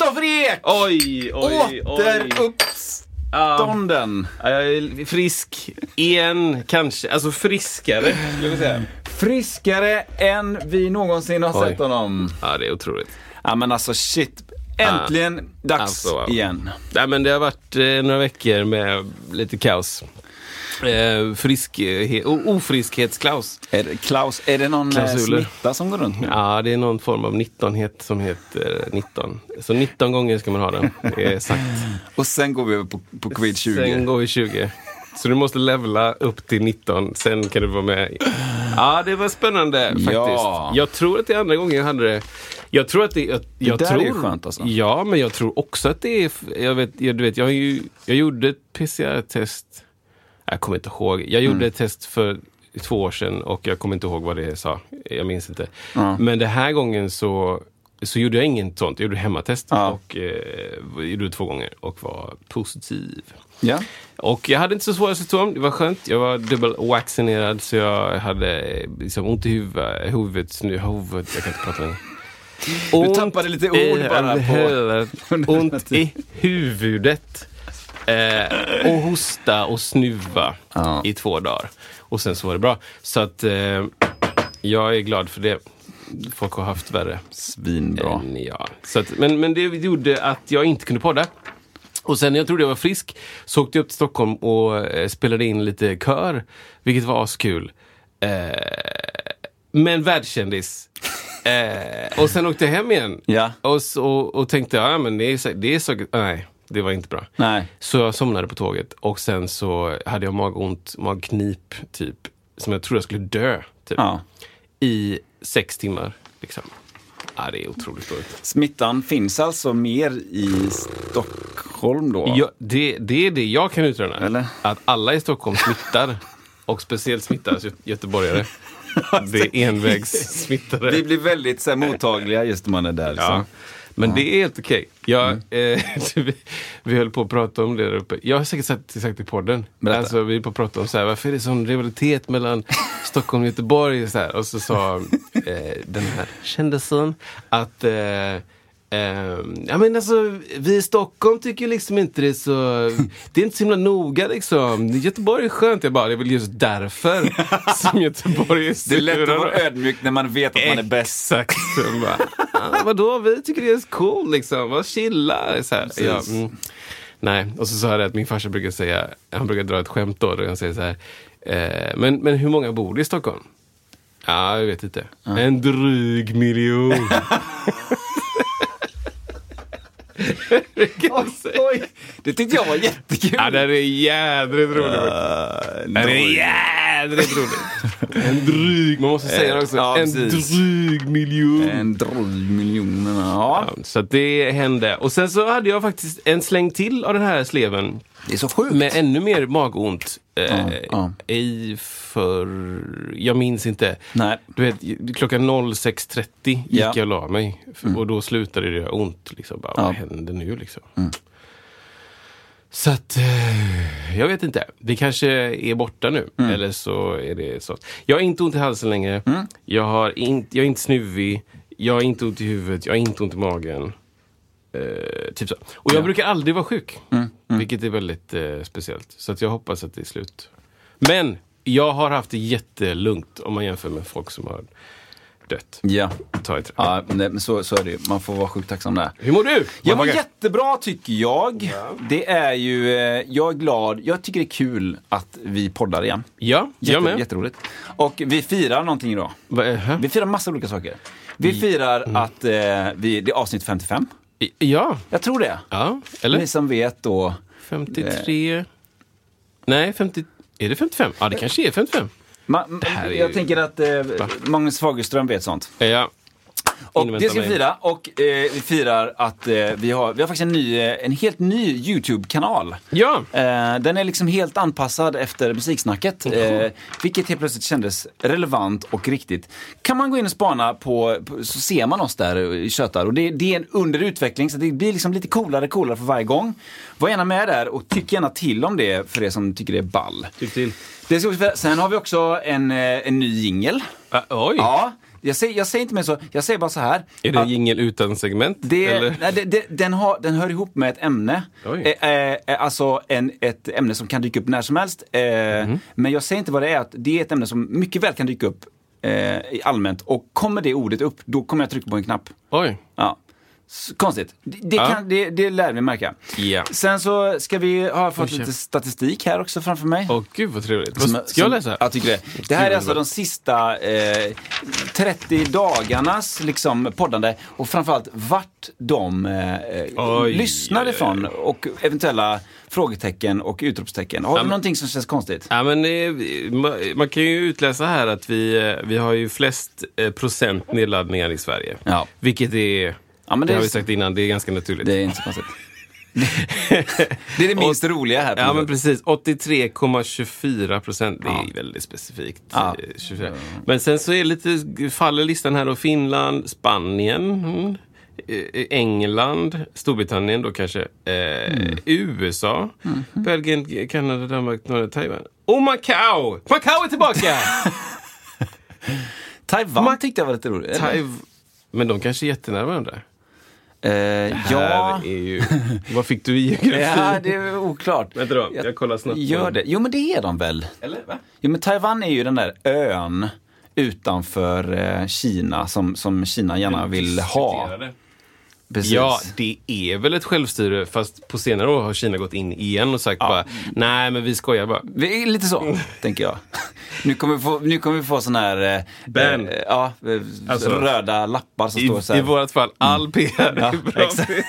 Kristoffer Ek! Oj, oj. Återuppstånden. Ja, jag är frisk igen, kanske. Alltså friskare, skulle jag säga. Friskare än vi någonsin har Oj. sett honom. Ja, det är otroligt. Ja men alltså shit. Äntligen dags Alltså, igen. Nej, men det har varit eh, några veckor med lite kaos. Eh, friskhet, o- ofriskhetsklaus. Är det, Klaus, är det någon eh, Klausuler. smitta som går runt nu? Ja, det är någon form av 19-het som heter 19. Så 19 gånger ska man ha den, det är sagt. Och sen går vi över på, på covid 20. Sen går vi 20. Så du måste levla upp till 19, sen kan du vara med. Ja, det var spännande faktiskt. Ja. Jag tror att det är andra gången jag hade det. Jag tror att det... Jag, jag där är tror, ju skönt, alltså. Ja, men jag tror också att det är... Jag vet, jag, du vet, jag, har ju, jag gjorde ett PCR-test. Jag kommer inte ihåg. Jag gjorde Mm. ett test för två år sedan och jag kommer inte ihåg vad det sa. Jag minns inte. Ja. Men den här gången så, så gjorde jag inget sånt. Jag gjorde hemmatest Ja. och eh, gjorde det två gånger och var positiv. Ja. Och jag hade inte så svåra symptom, det var skönt. Jag var dubbel-vaccinerad så jag hade eh, liksom ont i huvudet, huvudet, nu, huvudet, jag kan inte prata längre. Du tappade lite ord bara på- ont i huvudet. Eh, och hosta och snuva Ja. i två dagar. Och sen så var det bra. Så att eh, jag är glad för det. Folk har haft värre. Svinbra. än jag. Så att, men, men det gjorde att jag inte kunde podda. Och sen när jag trodde jag var frisk så åkte jag upp till Stockholm och eh, spelade in lite kör. Vilket var askul. Eh, men världskändis. Eh, och sen åkte jag hem igen. Ja. Och, så, och, och tänkte, ja men det är, så- det är så... Nej, det var inte bra. Nej. Så jag somnade på tåget och sen så hade jag magont, magknip typ. Som jag trodde jag skulle dö. Typ, Ja. I sex timmar. Liksom. Ja, det är otroligt dåligt. Smittan finns alltså mer i Stockholm då? Ja, det, det är det jag kan utröna. Eller? Att alla i Stockholm smittar. Och speciellt smittas gö- göteborgare. Det är envägssmittare. Vi blir väldigt så här, mottagliga just när man är där. Ja. Men det är helt okej. Jag, Mm. eh, vi, vi höll på att prata om det där uppe. Jag har säkert sagt, sagt i podden. Berätta. Alltså, vi höll på att prata om så här, varför är det sån rivalitet mellan Stockholm och Göteborg? Så här. Och så sa eh, den här kändisen att eh, eh, ja, men alltså, vi i Stockholm tycker liksom inte det är så... Det är inte så himla noga liksom. Göteborg är skönt. Jag bara, det är väl just därför som Göteborg är Det är lätt att vara då." ödmjuk när man vet att man är bäst. Exakt. Bara, ah, vadå, vi tycker det är cool liksom. Vad chilla. Så här. Ja, mm. Nej, och så sa jag det att min farsa brukar säga, han brukar dra ett skämt då, där han säger så här. Eh, men, men hur många bor i Stockholm? Ja, jag vet inte. En dryg miljon. Oj, det tyckte jag var jättekul. Ja, det är jädrigt roligt. Uh, Det är jädrigt roligt. En dryg, man måste säga det också. Ja, en precis. dryg miljon. En dryg miljoner. Ja. Ja, så det hände. Och sen så hade jag faktiskt en släng till av den här sleven. Det är så sjukt. Med ännu mer magont. Eh, Ja, ja. I för... Jag minns inte. Nej. Du vet, klockan 06.30 gick Ja. Mm. jag och la mig. För- Och då slutade det göra ont. Liksom. Bara, Ja. Vad händer nu liksom? Så att, eh, jag vet inte. Det kanske är borta nu. Mm. Eller så är det så. Jag har inte ont i halsen längre. Jag, har in, jag är inte snuvig. Jag har inte ont i huvudet. Jag har inte ont i magen. Eh, typ så. Och jag brukar aldrig vara sjuk. Vilket är väldigt eh, speciellt. Så att jag hoppas att det är slut. Men jag har haft det jättelugnt om man jämför med folk som har dött. Ja, Ta i trä. ja det- men så, så är det ju. Man får vara sjukt tacksam där. Hur mår du? Jag mår jättebra tycker jag. Det är ju, eh, jag är glad. Jag tycker det är kul att vi poddar igen. Ja, jag Jätte, med. Jätteroligt. Och vi firar någonting idag. Va, äh, Vi firar massa olika saker. Vi firar att eh, vi, det är avsnitt 55. Ja, Jag tror det. ja. Ni Eller? som vet då. 53... Nej, 50... Är det 55? Ja, det kanske är 55. Är jag tänker att eh, Magnus Fagerström vet sånt. Ja. Och det ska vi fira. Och eh, vi firar att eh, vi, har, vi har faktiskt en, ny, eh, en helt ny YouTube-kanal. Ja, Eh, den är liksom helt anpassad efter musiksnacket. Eh, vilket helt plötsligt kändes relevant och riktigt. Kan man gå in och spana på, på så ser man oss där i tjötar. Och det, det är en under utveckling så det blir liksom lite coolare coolare för varje gång. Var gärna med där och tyck gärna till om det för er som tycker det är ball. tyck till. Det ska vi, sen har vi också en, eh, en ny jingel. Ah, oj, Ja, jag säger, jag säger inte mer så, jag säger bara så här. är det en jingel utan segment? det, nej, det, det, den, har, den hör ihop med ett ämne. Oj. Eh, eh, alltså en, ett ämne som kan dyka upp när som helst. Eh, Mhm. Men jag säger inte vad det är. Att det är ett ämne som mycket väl kan dyka upp eh, i allmänt. Och kommer det ordet upp, då kommer jag trycka på en knapp. Oj. Ja. Konstigt. Det, det, Ja. kan, det, det lär vi märka. Ja. Sen så ska vi ha fått Oj, lite statistik här också framför mig. Åh gud vad trevligt. Som- Ska jag som- läsa? Jag tycker det. Det här är alltså de sista eh, 30 dagarnas liksom, poddande och framförallt vart de eh, Oj, lyssnar oj, oj. ifrån och eventuella frågetecken och utropstecken. Har du men- någonting som känns konstigt? Ja, men, eh, man, kan ju utläsa här att vi, eh, vi har ju flest eh, procent nedladdningar i Sverige. Ja. Vilket är, Ja, men det det, har vi är, sagt innan, det är ganska naturligt. det är inte så konstigt. det är det minst roliga här. Ja men precis, 83,24 procent. Det är Ja. väldigt specifikt. Ja. eh, 24. Men sen så är lite, faller listan här då Finland, Spanien, mm, eh, England, Storbritannien då kanske, eh, Mm. USA, Mm-hmm. Belgien, Kanada, Danmark, Norge, Taiwan. Och Macau! Macau är tillbaka! Taiwan Ma- tyckte jag var lite roligt. men de kanske är jättenära varandra. Eh, ja. Här är ju... Vad fick du i geografi? ja, det är oklart. Vänta då, jag kollar snabbt. Gör det. Jo, men det är de väl? Eller? Va? Jo, men Taiwan är ju den där ön utanför eh, Kina som, som Kina gärna vill ha. Diskuterade. Precis. Ja, det är väl ett självstyre, fast på senare år har Kina gått in igen och sagt bara, nej men vi skojar bara. Vi är lite så, tänker jag. Nu kommer vi få, nu kommer vi få sån här... Eh, Ban. Eh, ja, eh, Alltså, röda lappar som I, står så här. I vårt fall, all PR är Ja, bra. exakt.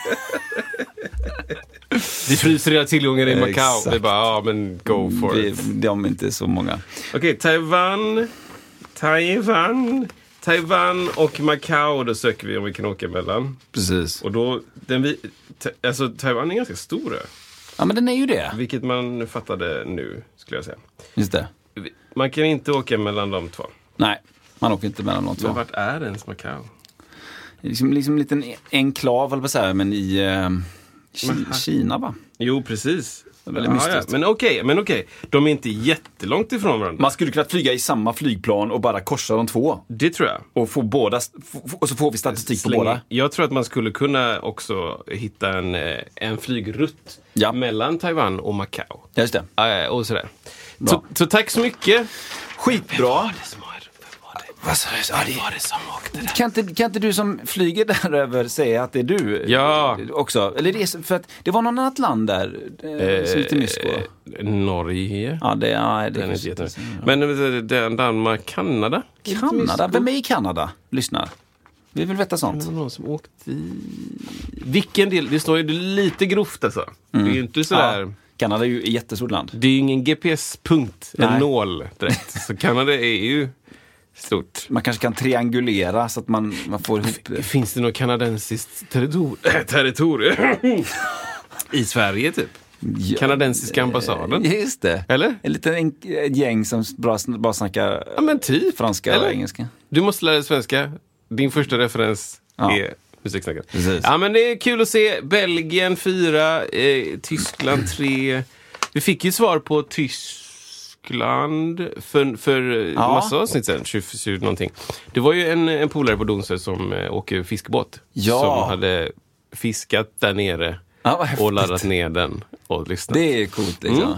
Vi fryser era tillgångar i Macau. Exakt. Vi bara, ja men go for vi, it. de är inte så många. Okej, Taiwan, Taiwan, Taiwan och Macau. Då söker vi om vi kan åka emellan. Precis. Och då, den vi, alltså Taiwan är ganska stor ö. Ja, men den är ju det. Vilket man fattade nu, skulle jag säga. Just det. Man kan inte åka mellan de två. Nej, man åker inte mellan de Men två. vart är ens Macau? Liksom, liksom en liten enklav, eller vad säga, men i eh, Ki- Kina va? Jo, precis. Väldigt Ja, mystiskt. ja. Men okej, men okej. De är inte jättelångt ifrån varandra. Man skulle kunna flyga i samma flygplan och bara korsa de två. Det tror jag. Och få båda, och så får vi statistik på Släng- båda. Jag tror att man skulle kunna också hitta en, eh, en flygrutt Ja. mellan Taiwan och Macau. Ja, just det. Äh, och sådär. Så, så tack så mycket. Skitbra. Vad sa du? Vad var det som åkte där? Kan inte, kan inte du som flyger där över säga att det är du? Ja. Också. Eller det, är, för att det var någon annat land där eh, som lite mysko. Eh, Norge. Ja, det, ja, det Den är inte. Men eh, den Danmark, Kanada? Kanada? Vem är i Kanada? Lyssnar. Vi vill veta Det sånt. var någon som åkte i... Vilken del? Det står ju lite grovt alltså. Det är ju inte sådär... Ja, Kanada är ju ett jättestort land. Det är ju ingen GPS-punkt, en nål direkt. Så Kanada är ju stort. Man kanske kan triangulera så att man, man får ihop det. Finns det något kanadensiskt territor- territorium i Sverige typ? Ja. Kanadensiska ambassaden? Just det. Eller? En liten en, gäng som bra, bara snackar Ja men typ. franska Eller? och engelska. Du måste lära dig svenska. Din första referens Ja. är musiksnacket. Precis. Ja men det är kul att se. Belgien fyra, eh, Tyskland tre. Vi fick ju svar på Tyskland för, för ja. Massa avsnitt 20, 20 någonting. Det var ju en, en polare på Donsö som eh, åker fiskebåt. Ja. Som hade fiskat där nere Ja, och laddat ner den och lyssnat. Det är coolt liksom. Mm.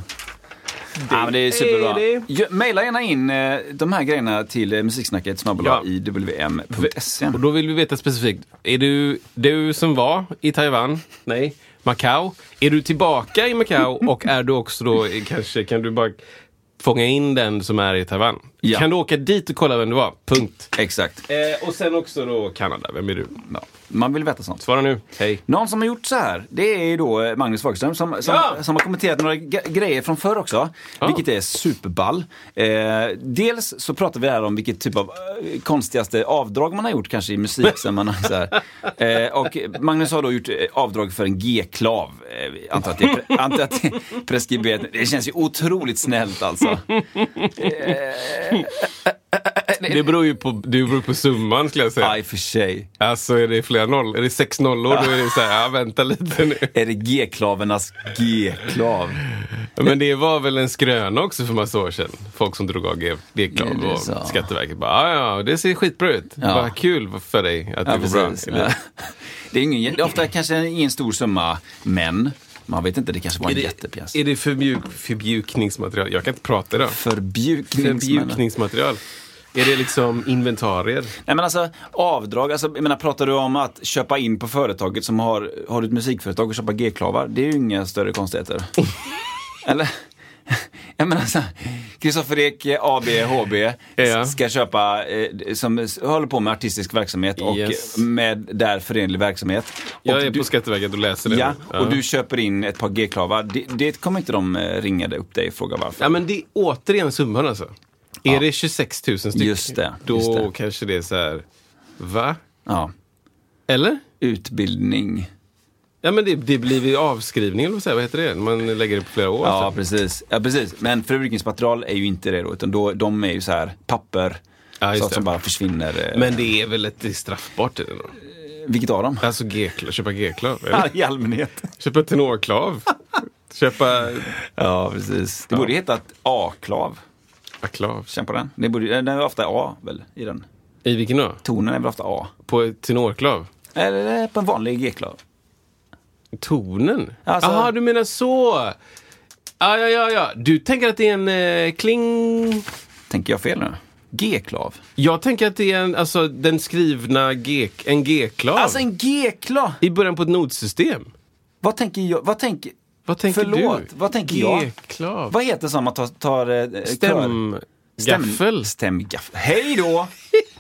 Ja, men det är superbra. Är det? Ja, Maila gärna in eh, de här grejerna till eh, musiksnacket snabel Ja. i wm.se. Och då vill vi veta specifikt, är du du som var i Taiwan? Nej. Macau? Är du tillbaka i Macau och är du också då, kanske kan du bara fånga in den som är i Taiwan? Ja. Kan du åka dit och kolla vem du var? Punkt. Exakt. Eh, och sen också då Kanada, vem är du? Ja. Man vill veta sånt. Svara nu, hej. Någon som har gjort så här, det är då eh, Magnus Fagerström som, som, Ja! som har kommenterat några grejer från förr också. Ja. Vilket är superball. Eh, dels så pratar vi här om vilket typ av eh, konstigaste avdrag man har gjort kanske i musik. sen man har, så här. Eh, och Magnus har då gjort eh, avdrag för en G-klav. Eh, antar att det är, antar att det preskriberat. Det känns ju otroligt snällt alltså. Det beror ju på, det beror på summan skulle jag säga. Aj för sig. Alltså är det flera noll, är det sex nollor då är det så här, ja vänta lite nu. Är det G-klavernas G-klav? Men det var väl en skröna också för massa år sedan. Folk som drog av G-klav Ja, och så. Skatteverket bara, ja ja, det ser skitbra ut. Ja. Vad kul för dig att det går bra. Eller- Det är, ingen, det är ofta kanske ingen stor summa, men man vet inte, det kanske var en Är jättepjäs. det, är det förbjuk, förbjukningsmaterial? Jag kan inte prata idag. Förbjukningsmän. Förbjukningsmaterial. Är det liksom inventarier? Nej men alltså avdrag, alltså, jag menar pratar du om att köpa in på företaget som har, har du ett musikföretag och köpa G-klavar, det är ju inga större konstigheter. Eller? Jag menar så här, Kristoffer Ek, AB, HB, Ja. ska köpa, eh, som håller på med artistisk verksamhet och Yes. med där förenlig verksamhet. Jag och är du, på Skatteverket och läser det. Ja, nu. och du köper in ett par G-klavar. Det, det kommer inte de eh, ringa upp dig och fråga varför. Ja men det är återigen summan alltså. Är det 26 000 stycken? Just det, Då just det. kanske det är så här, va? Ja. Eller? Utbildning. Ja men det, det blir ju avskrivning eller vad heter det? Man lägger det på flera år. Ja, sen. precis. ja, precis. Men förbrukningsmaterial är ju inte det då, utan då, de är ju så här papper. Ja, sånt det. som bara försvinner. eh, Men det är väl ett straffbart? Vilket av dem? Alltså G-klav, köpa G-klav? I allmänhet. Köpa tenorklav? köpa Ja, precis. Det Ja. borde heta A-klav. aklav? Känn på den. Det borde, den är ofta A väl, i den. I vilken då? Tonen är väl ofta A. På tenorklav? Eller på en vanlig G-klav. Tonen? Alltså- Jaha, du menar så! Ja, ja, ja, ja. Du tänker att det är en eh, kling... Tänker jag fel nu? G-klav? Jag tänker att det är en, alltså, den skrivna G, en G-klav. Alltså en G-klav! I början på ett notsystem. Vad tänker jag? Vad tänker... Vad tänker Förlåt, du? vad tänker jag? G-klav. Vad heter som man tar... tar eh, kör? Stämgaffel. Stämgaffel. Hej då!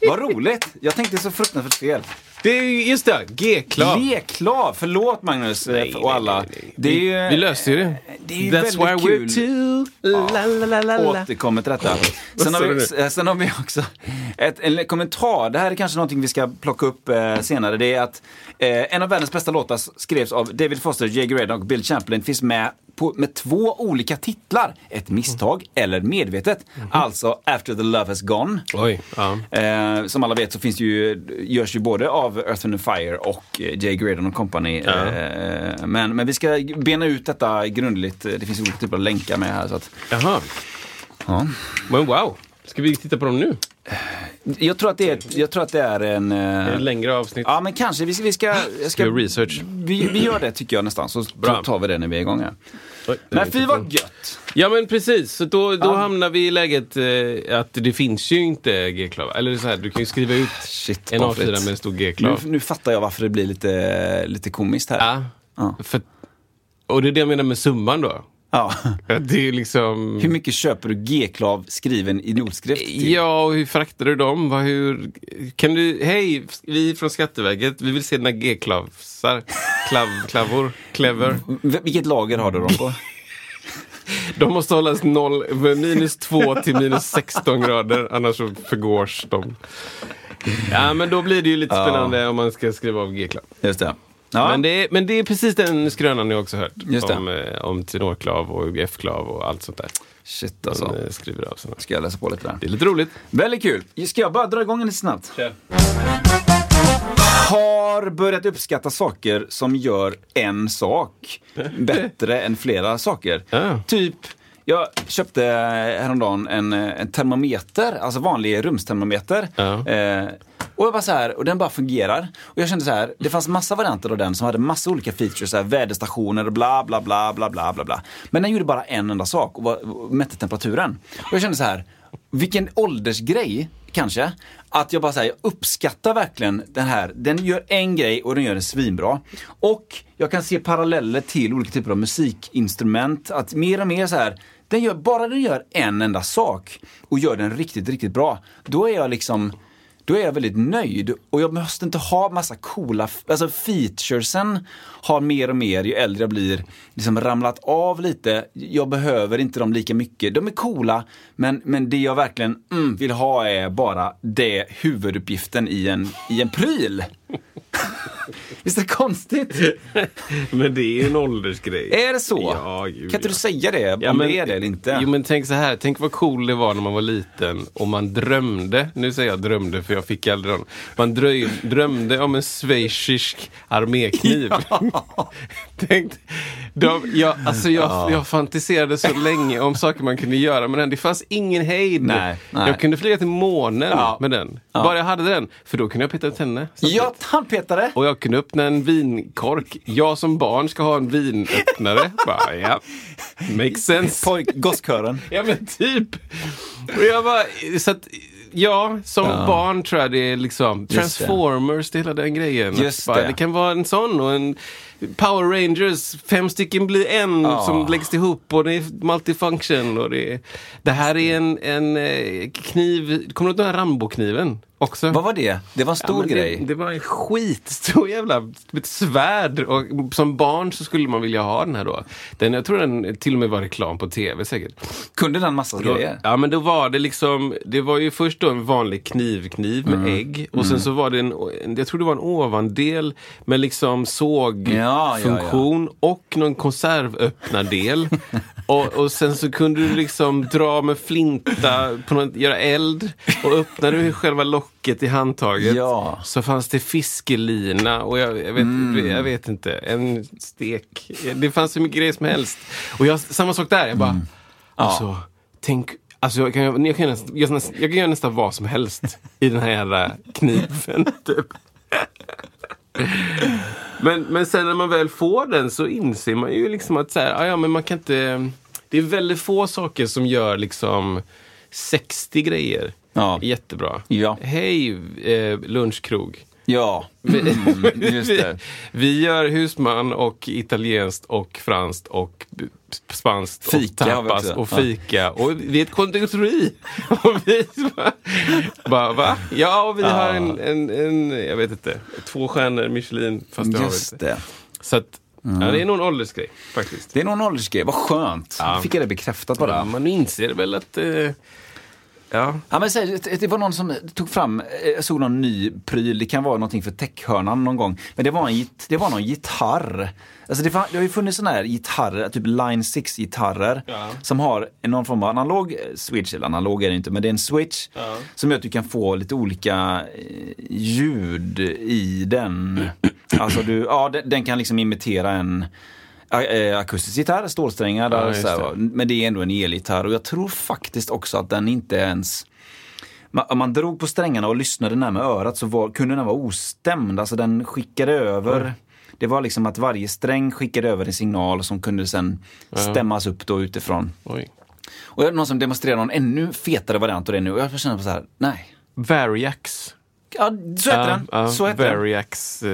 Vad roligt! Jag tänkte så fruktansvärt fel. Det är ju, just det, G-klav. Leklav! Förlåt Magnus eh, Nej, och alla. nej, nej, nej. Det är ju, Vi löste ju det. Det är ju That's väldigt why kul. we're two. La, la, la, la, återkommer till detta. Sen har, vi, du sen har vi också ett, en kommentar. Det här är kanske någonting vi ska plocka upp eh, senare. Det är att eh, en av världens bästa låtar skrevs av David Foster, Jagger Redden och Bill Champlin. Finns med på, med två olika titlar. Ett misstag eller medvetet. Alltså After the Love Has Gone. Oj, ja. Eh, som alla vet så finns ju, görs ju både av Earth and Fire och eh, Jay Graydon och Company. Ja. Eh, men, men vi ska bena ut detta grundligt. Det finns olika typer av länkar med här. Så att, Jaha. ja. Men wow. Ska vi titta på dem nu? jag, tror att det är, jag tror att det är en... eh, det längre avsnitt? Ja men kanske, vi ska... Vi, ska, Ska research? Vi, vi gör det tycker jag nästan, så Bra. tar vi det när vi är igång här. Oj, Men fy vad gött! Ja men precis, så då, då Ja. hamnar vi i läget eh, att det finns ju inte G-klav. Eller så här, du kan ju skriva ut Shit, en vad A4 fritt. med en stor Nu, G-klav. nu fattar jag varför det blir lite, lite komiskt här. Ja. Ja. För, och det är det jag menar med summan då. Ja. Det är liksom... Hur mycket köper du G-klav skriven i notskrift? till? Ja, och hur fraktar du dem? Vad, hur, kan du, hej, vi från Skatteverket, vi vill se dina G-klavsar. Klav, klavor, clever. V- Vilket lager har du dem på? De måste hållas noll, minus 2 till minus 16 grader, annars så förgårs de. Ja, men då blir det ju lite Ja. spännande om man ska skriva av G-klav. Just det. Ja. Men, det är, men det är precis den skrönan jag också hört. Just det. Om, eh, om tenorklav och F-klav och allt sånt där. Shit Man alltså. eh, skriver av såna. Ska jag läsa på lite där. Det är lite roligt. Väldigt kul. Ska jag bara dra igång lite snabbt? Har börjat uppskatta saker som gör en sak bättre än flera saker. Ja. Typ, Jag köpte häromdagen en, en termometer, alltså vanlig rumstermometer. Ja. Eh, och jag bara så här, och den bara fungerar. Och jag kände så här, det fanns massa varianter av den som hade massa olika features, så här, väderstationer och bla bla bla bla bla bla bla. Men den gjorde bara en enda sak och, var, och mätte temperaturen. Och jag kände så här, vilken åldersgrej kanske. Att jag bara säger, jag uppskattar verkligen den här. Den gör en grej och den gör den svinbra. Och jag kan se paralleller till olika typer av musikinstrument. Att mer och mer så här, den gör, bara den gör en enda sak och gör den riktigt, riktigt bra. Då är jag liksom då är jag väldigt nöjd och jag måste inte ha massa coola, alltså featuresen har mer och mer ju äldre jag blir liksom ramlat av lite. Jag behöver inte dem lika mycket. De är coola men, men det jag verkligen mm, vill ha är bara det huvuduppgiften i en, i en pryl. Visst är det konstigt? Men det är ju en åldersgrej. Är det så? Ja, gud, kan inte ja. du säga det? Ja, om men- det är det eller inte? Jo men tänk så här, tänk vad cool det var när man var liten och man drömde, nu säger jag drömde för jag fick aldrig den. Man dröj, drömde om en schweizisk armékniv. tänk, de, jag, alltså jag, jag fantiserade så länge om saker man kunde göra med den. Det fanns ingen hejd. Nej, nej. Jag kunde flyga till månen Ja. med den. Ja. Bara jag hade den, för då kunde jag peta ut henne. Ja, tandpetare! Och jag kunde öppna en vinkork. Jag som barn ska ha en vinöppnare. Bara, ja, makes sense. Pojk, gosskören. Ja men typ. Och jag bara, så att, ja, som Ja. barn tror jag det är liksom. Transformers, det hela den grejen. Just Bara, det. det kan vara en sån och en Power Rangers, fem stycken blir en Ja. som läggs ihop och det är multifunction. Och det, är, det här är en, en eh, kniv, kommer du ihåg den här Rambo-kniven? Också? Vad var det? Det var en stor Ja, grej. Det, det var en skitstor jävla ett svärd. Och som barn så skulle man vilja ha den här då. Den, jag tror den till och med var reklam på tv säkert. Kunde den massa Då, grejer? ja men då var det liksom, det var ju först då en vanlig knivkniv med Mm. ägg. Och sen så var det en, jag tror det var en ovandel med liksom Ja, sågfunktion och någon konservöppnardel. och, och sen så kunde du liksom dra med flinta, på något, göra eld. Och öppnade du själva locket i handtaget Ja. så fanns det fiskelina och jag, jag, vet, Mm. jag vet inte, en stek. Det fanns hur mycket grejer som helst. Och jag, samma sak där, jag bara, Mm. alltså, tänk, alltså jag kan, jag, kan, kan nästan- jag kan göra nästan vad som helst i den här jävla kniven. Typ. Men, men sen när man väl får den så inser man ju liksom att så här, ah, ja, men man kan inte... Det är väldigt få saker som gör liksom 60 grejer Ja. jättebra. Ja. Hej eh, lunchkrog. Ja, Vi, Mm, just vi, det. vi gör husman och italienskt och franskt och spanskt Fika och vi tapas och fika. Och vi är ett konditori. Och vi bara, bara, va? Ja, och vi har en, en, en, jag vet inte, två stjärnor Michelin. Fast vi Just inte. det. Så att, ja, det är nog en åldersgrej faktiskt. Det är någon åldersgrej, vad skönt. Ja. Fick jag det bekräftat bara. Ja, man inser väl att, eh, ja. Ja, men säg, det var någon som tog fram, eh, jag såg någon ny pryl, det kan vara någonting för techhörnan någon gång. Men det var, en, det var någon gitarr. Alltså det, var, det har ju funnits sådana här gitarrer, typ Line 6-gitarrer. Ja. Som har någon form av analog eh, switch, eller analog är det inte, men det är en switch. Ja. Som gör att du kan få lite olika eh, ljud i den. Alltså du, ja den, den kan liksom imitera en eh, akustisk gitarr, stålsträngar. Ja, Där, just så här, det. va. men det är ändå en elgitarr och jag tror faktiskt också att den inte ens man, om man drog på strängarna och lyssnade närmare örat så var, kunde den vara ostämd. Alltså den skickade över. Det var liksom att varje sträng skickade över en signal som kunde sen stämmas upp då utifrån. Oj. Och jag någon som demonstrerar någon ännu fetare variant av det nu och jag känner så här, nej. Variax. Ja, så heter den. Ja, så heter den. Variax eh?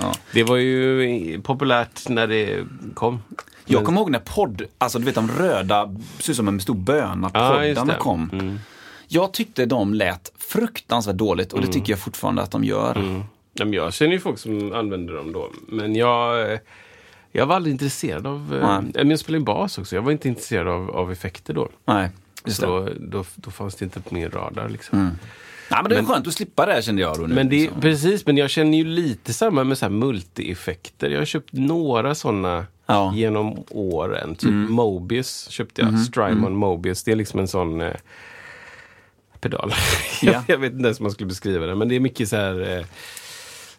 Ja. Det var ju populärt när det kom. Jag kommer ihåg när podd, alltså du vet de röda, ser ut som en stor böna, Ja, poddarna det. kom. Mm. Jag tyckte de lät fruktansvärt dåligt och det tycker jag fortfarande att de gör. Mm. Ja, jag känner ju folk som använder dem då. Men jag, jag var aldrig intresserad av... eh, Nej. Men jag spelade bas också. Jag var inte intresserad av, av effekter då. Nej, just det. Så då, då, då fanns det inte på min radar. Liksom. Nej, men det är Men- skönt att slippa det här kände jag då nu. Men det, liksom. precis, men jag känner ju lite samma med så multi-effekter. Jag har köpt några sådana Ja. Mm. genom åren. Typ Mobius köpte jag. Strymon Mobius. Det är liksom en sån eh, pedal. Ja. jag vet inte ens hur man skulle beskriva det. Men det är mycket så här... Eh,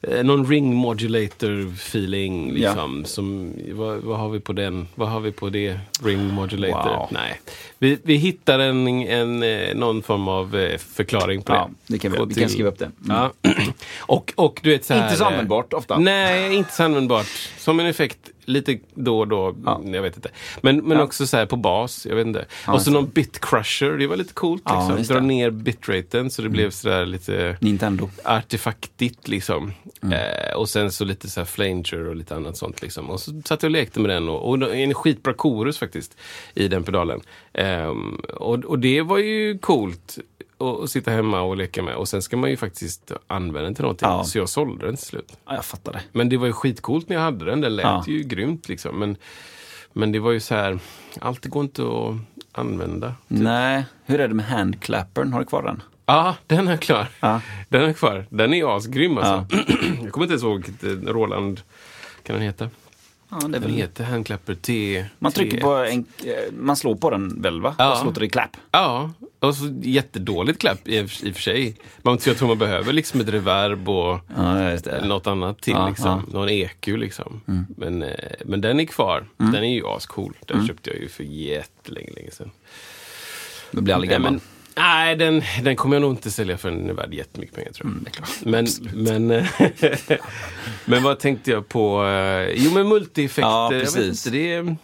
någon ring modulator feeling. Liksom, som, vad, vad, har vi på den? Vad har vi på det? Ring modulator? Wow. Nej. Vi, vi hittar en, en, eh, någon form av eh, förklaring på Ja, det. det kan vi, vi kan skriva upp det. Mm. Ja. och, och du vet så här, Inte så eh, användbart ofta. Nej, inte så användbart. Som en effekt lite då och då. Ja. Jag vet inte. Men, men Ja. också så här på bas. Jag vet inte. Ja, och så någon bit crusher. Det var lite coolt. Liksom. Dra. Mm. ner bitraten så det blev sådär lite Nintendo. artefaktigt liksom. Mm. Eh, och sen så lite så här flanger och lite annat sånt liksom. Och så satt jag och lekte med den och, och en skitbra chorus faktiskt i den pedalen. Ehm, och, och det var ju coolt att sitta hemma och leka med. Och sen ska man ju faktiskt använda den till någonting. Ja. Så jag sålde den till slut. Ja, jag fattar det. Men det var ju skitcoolt när jag hade den. Den lät Ja. ju grymt liksom. Men, men det var ju så här, allt går inte att använda. Nej, hur är det med handclappern? Har du kvar den? Ja, den är klar. Ja. Den är kvar. Den är asgrym alltså. jag kommer inte ens ihåg eh, Roland kan den heta. Ja, det är Den väl... heter Handclapper T. Man trycker T1. på en, eh, man slår på den väl va? Ja. Och så låter det klapp. Ja, och så jättedåligt klapp i, och för sig. Man, jag tror man behöver liksom ett reverb och Ja, det. något annat till. Ja, liksom. ja. Mm. Någon EQ liksom. Men, eh, men den är kvar. Den är ju ascool. Den Mm. köpte jag ju för jättelänge länge sedan. Du blir aldrig gammal. men, nej den, den kommer jag nog inte sälja för den är värd jättemycket pengar tror jag. Mm. Men, men, eh, men vad tänkte jag på? eh, Jo men multieffekter. Ja, precis. inte, det är,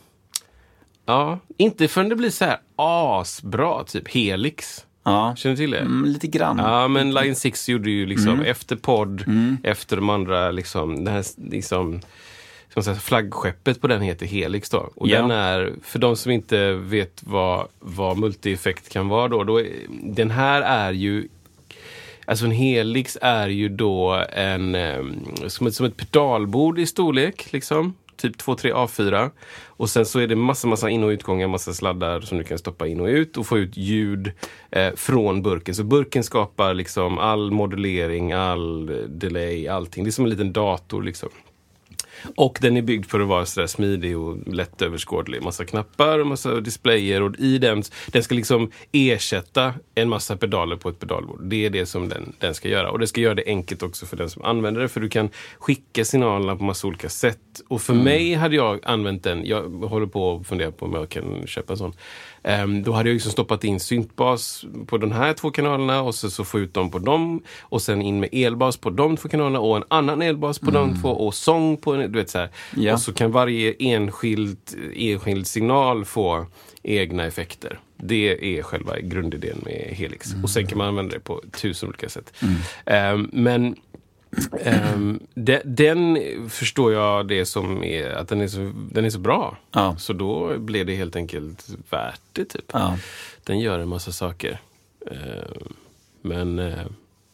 Ja, inte förrän det blir så här asbra, typ Helix. Ja, Känner du till det? mm, lite grann. Ja, men Line 6 gjorde ju liksom Mm. efter podd, efter de andra, liksom, det här liksom, som sagt, flaggskeppet på den heter Helix då. Och Ja. den är, för de som inte vet vad, vad multi-effekt kan vara då, då den här är ju Alltså en Helix är ju då en, som, ett, som ett pedalbord i storlek, liksom. Typ 2-3 A4. Och sen så är det massa, massa in och utgångar, massa sladdar som du kan stoppa in och ut och få ut ljud eh, från burken. Så burken skapar liksom all modulering, all eh, delay, allting. Det är som en liten dator liksom. Och den är byggd för att vara sådär smidig och lättöverskådlig. Massa knappar och massa displayer. Och i den, den ska liksom ersätta en massa pedaler på ett pedalbord. Det är det som den, den ska göra. Och det ska göra det enkelt också för den som använder det. För du kan skicka signalerna på massa olika sätt. Och för mig hade jag använt den, jag håller på att fundera på om jag kan köpa en sån. Ehm, då hade jag liksom stoppat in syntbas på de här två kanalerna och så, så få ut dem på dem. Och sen in med elbas på de två kanalerna och en annan elbas på de två och sång på en, du vet så här. Ja. Och så kan varje enskild, enskild signal få egna effekter. Det är själva grundidén med Helix. Och sen kan man använda det på tusen olika sätt. Ehm, men ehm, de, den förstår jag det som är att den är så, den är så bra. Ja. Så då blev det helt enkelt värt det. Typ. Ja. Den gör en massa saker. Eh, men eh,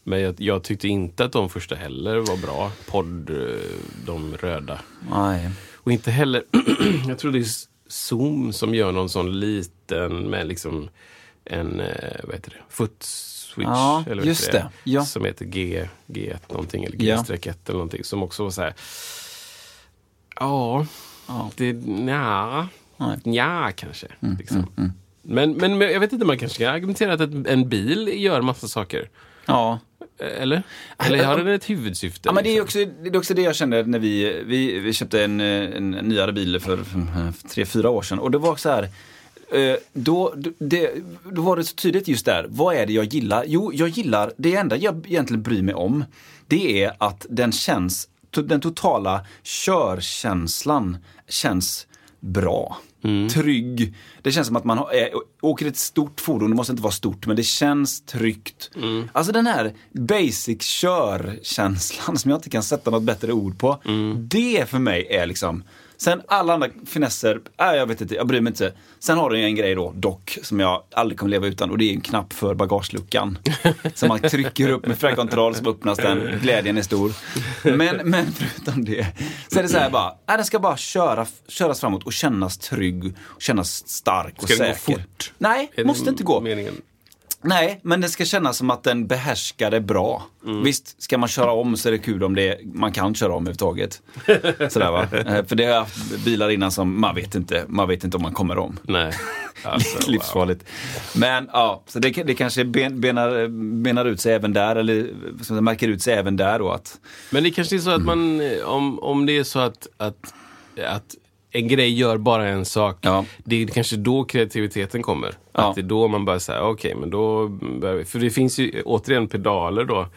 men jag, jag tyckte inte att de första heller var bra. Podd, eh, de röda. Nej. Och inte heller, jag tror det är Zoom som gör någon sån liten med liksom en, eh, vad heter det, foot switch. Ja, eller just heter det. Ja. Som heter G, G1 någonting, eller Ja. G-1 eller någonting. Som också var så här, ja, Ja. det, nja, nja kanske. Mm, liksom. Men, men men jag vet inte, man kanske kan argumentera att en bil gör massa saker. Ja. Eh, Eller? Eller har den ett huvudsyfte? Ja, men det är liksom? också det, är också det jag kände när vi, vi, vi köpte en, eh, en nyare bil för eh, tre, fyra år sedan. Och det var så här, då, det, då var det så tydligt just där, vad är det jag gillar? Jo, jag gillar, det enda jag egentligen bryr mig om, det är att den känns, den totala körkänslan känns bra. Trygg. Det känns som att man har, äh, åker ett stort fordon, det måste inte vara stort, men det känns tryggt. Alltså den här basic körkänslan som jag inte kan sätta något bättre ord på. Det för mig är liksom Sen alla andra finesser, äh, jag vet inte, jag bryr mig inte. Sen har den ju en grej då, dock, som jag aldrig kommer leva utan och det är en knapp för bagageluckan. som man trycker upp med fjärrkontroll så öppnas den, glädjen är stor. Men, men förutom det, så är det så här bara, äh, den ska bara köra, köras framåt och kännas trygg, och kännas stark och Ska den gå säker. fort? Nej, måste inte gå. Meningen? Nej, men det ska kännas som att den behärskar det bra. Visst, ska man köra om så är det kul om det, man kan köra om överhuvudtaget. Sådär va. Eh, För det har jag haft bilar innan som man vet inte, man vet inte om man kommer om. Nej. Alltså, Livsfarligt. Men ja, så det, det kanske ben, benar, benar ut sig även där, eller säga, märker ut sig även där då att Men det kanske är så att man, eh, om, om det är så att, att, att en grej gör bara en sak. Ja. Det är kanske då kreativiteten kommer. Ja. Att det är då man bara säger, okej, men då... För det finns ju återigen pedaler då.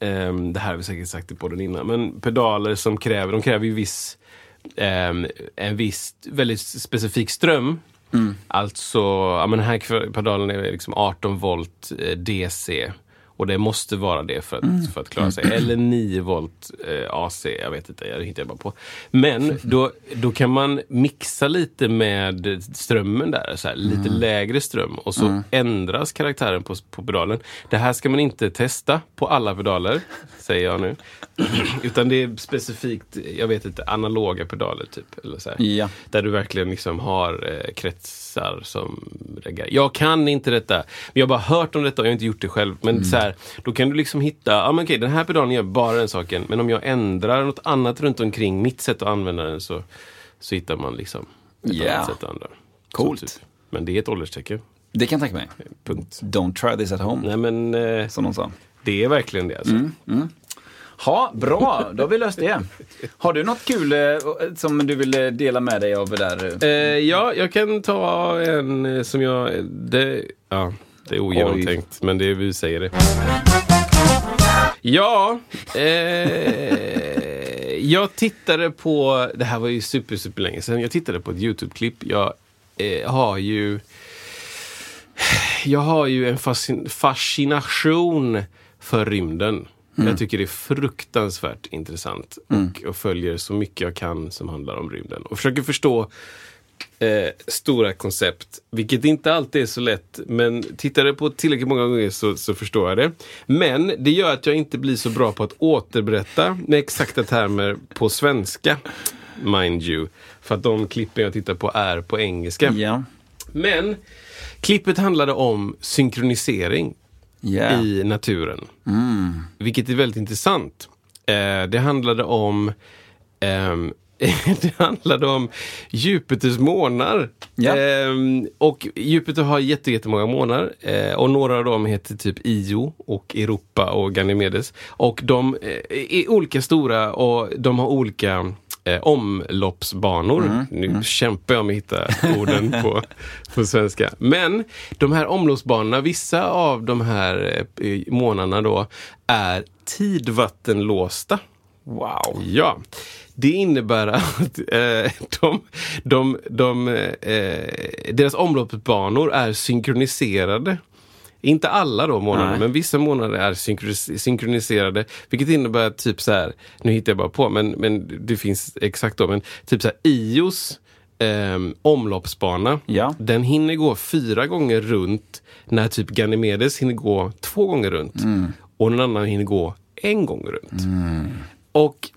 Ehm, det här har vi säkert sagt i podden innan. Men pedaler som kräver, de kräver ju viss, ehm, en viss väldigt specifik ström. Alltså, ja, men den här pedalen är liksom 18 volt eh, DC. Och det måste vara det för att, för att klara sig. Eller 9 volt eh, AC, jag vet inte, jag hittar bara på. Men då, då kan man mixa lite med strömmen där, så här, lite lägre ström. Och så ändras karaktären på, på pedalen. Det här ska man inte testa på alla pedaler, säger jag nu. Utan det är specifikt, jag vet inte, analoga pedaler typ. Eller så. Ja. Där du verkligen liksom har eh, kretsar som reagerar. Jag kan inte detta. Men jag har bara hört om detta och jag har inte gjort det själv. Men så här, då kan du liksom hitta, ja men okej den här pedalen gör bara den saken. Men om jag ändrar något annat runt omkring mitt sätt att använda den så, så hittar man liksom ett Ja. annat sätt att använda. Coolt. Så typ. Men det är ett ålderstecken. det kan jag tänka mig. Punkt. Don't try this at home, Nej men eh, som någon sa. det är verkligen det alltså. Ja, bra, då har vi löst det. Har du något kul eh, som du vill eh, dela med dig av där? Eh, ja, jag kan ta en eh, som jag... Det, ja, det är ogenomtänkt, men det är vi säger det. Ja, eh, jag tittade på... Det här var ju super, super länge sedan. Jag tittade på ett YouTube-klipp. Jag eh, har ju... Jag har ju en fascin- fascination för rymden. Jag tycker det är fruktansvärt intressant och, och följer så mycket jag kan som handlar om rymden. Och försöker förstå eh, stora koncept, vilket inte alltid är så lätt. Men tittar jag på tillräckligt många gånger så, så förstår jag det. Men det gör att jag inte blir så bra på att återberätta med exakta termer på svenska. Mind you. För att de klippen jag tittar på är på engelska. Ja. Men klippet handlade om synkronisering Ja. i naturen. Vilket är väldigt intressant. Eh, det handlade om ehm, det handlade om Jupiters månar. Ja. Ehm, och Jupiter har jätte- jättemånga månar. Eh, och några av dem heter typ Io och Europa och Ganymedes. Och de eh, är olika stora och de har olika eh, omloppsbanor. Nu kämpar jag med att hitta orden på, på svenska. Men de här omloppsbanorna, vissa av de här eh, månaderna då, är tidvattenlåsta. Wow. Ja, det innebär att eh, de, de, de, eh, deras omloppsbanor är synkroniserade. Inte alla då månader, Nej. men vissa månader är synkronis- synkroniserade. Vilket innebär att typ så här, nu hittar jag bara på, men, men det finns exakt då, men typ så här Ios eh, omloppsbana, Ja. den hinner gå fyra gånger runt när typ Ganymedes hinner gå två gånger runt. Och någon annan hinner gå en gång runt. Och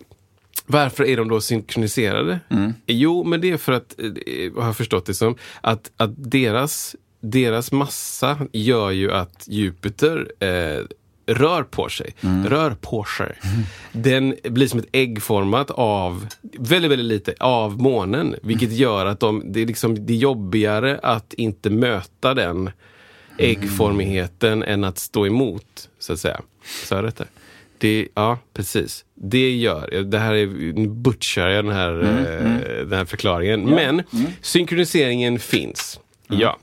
varför är de då synkroniserade? Jo, men det är för att, eh, har jag förstått det som, att, att deras, deras massa gör ju att Jupiter eh, rör på sig. Rör på sig. Den blir som ett äggformat av, väldigt, väldigt lite, av månen. Vilket gör att de, det, är liksom, det är jobbigare att inte möta den äggformigheten än att stå emot, så att säga. Så jag rätt där? Det, ja, precis. Det gör, det här är, nu butchar jag den här, eh, den här förklaringen. Men synkroniseringen finns. Ja.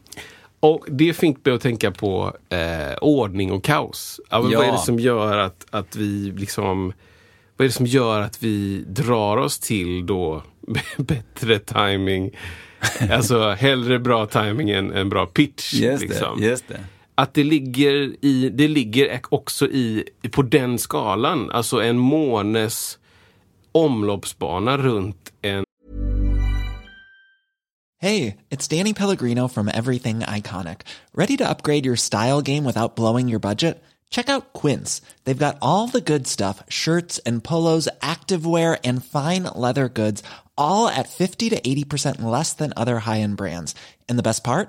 Och det fick mig att tänka på eh, ordning och kaos. Ja, men Vad är Ja. det som gör att, att vi liksom vad är det som gör att vi drar oss till då bättre timing? Alltså hellre bra timing än, än bra pitch. Just liksom. det. Just det. Att det ligger, i, det ligger också i, på den skalan. Alltså en månes omloppsbana runt en Hey, it's Danny Pellegrino from Everything Iconic. Ready to upgrade your style game without blowing your budget? Check out Quince. They've got all the good stuff shirts and polos, activewear, and fine leather goods, all at 50 to 80% less than other high end brands. And the best part?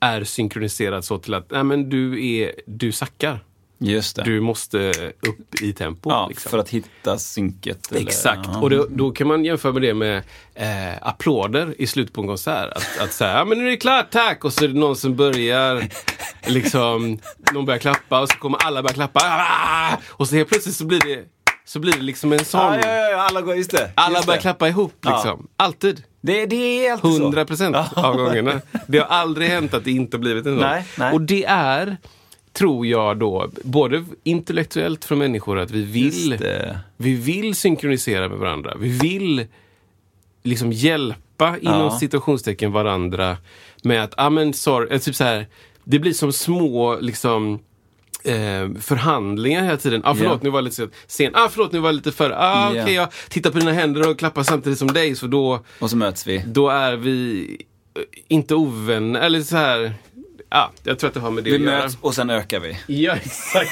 är synkroniserad så till att nej, men du, är, du sackar. Just det. Du måste upp i tempo. ja, liksom. För att hitta synket. eller- Exakt, Ja. och då, då kan man jämföra med det med eh, applåder i slutet på en konsert. Att, att säga, ja men nu är det klart, tack! Och så är det någon som börjar, liksom, någon börjar klappa och så kommer alla börja klappa. Ah! Och så helt plötsligt så blir det, så blir det liksom en sån. Ja, ja, ja, ja, alla går, just det. Alla just börjar det. klappa ihop liksom. Alltid. Det, det är alltid så. 100 procent av gångerna. Det har aldrig hänt att det inte blivit en sån. Nej, nej. Och det är, tror jag då, både intellektuellt från människor att vi vill, vi vill synkronisera med varandra. Vi vill liksom hjälpa inom Ja. situationstecken varandra med att, ah, men sorry, eh, typ så här, det blir som små liksom eh, förhandlingar hela tiden. Ah, förlåt, Ja. nu var jag lite sen. Ah, förlåt, nu var jag lite för. Ah, Ja. okej, jag tittar på dina händer och klappar samtidigt som dig, så då Och så möts vi. då är vi eh, inte ovänner, eller så här. Ja, jag tror att det har med det Vi att göra. möts och sen ökar vi. Ja, exakt.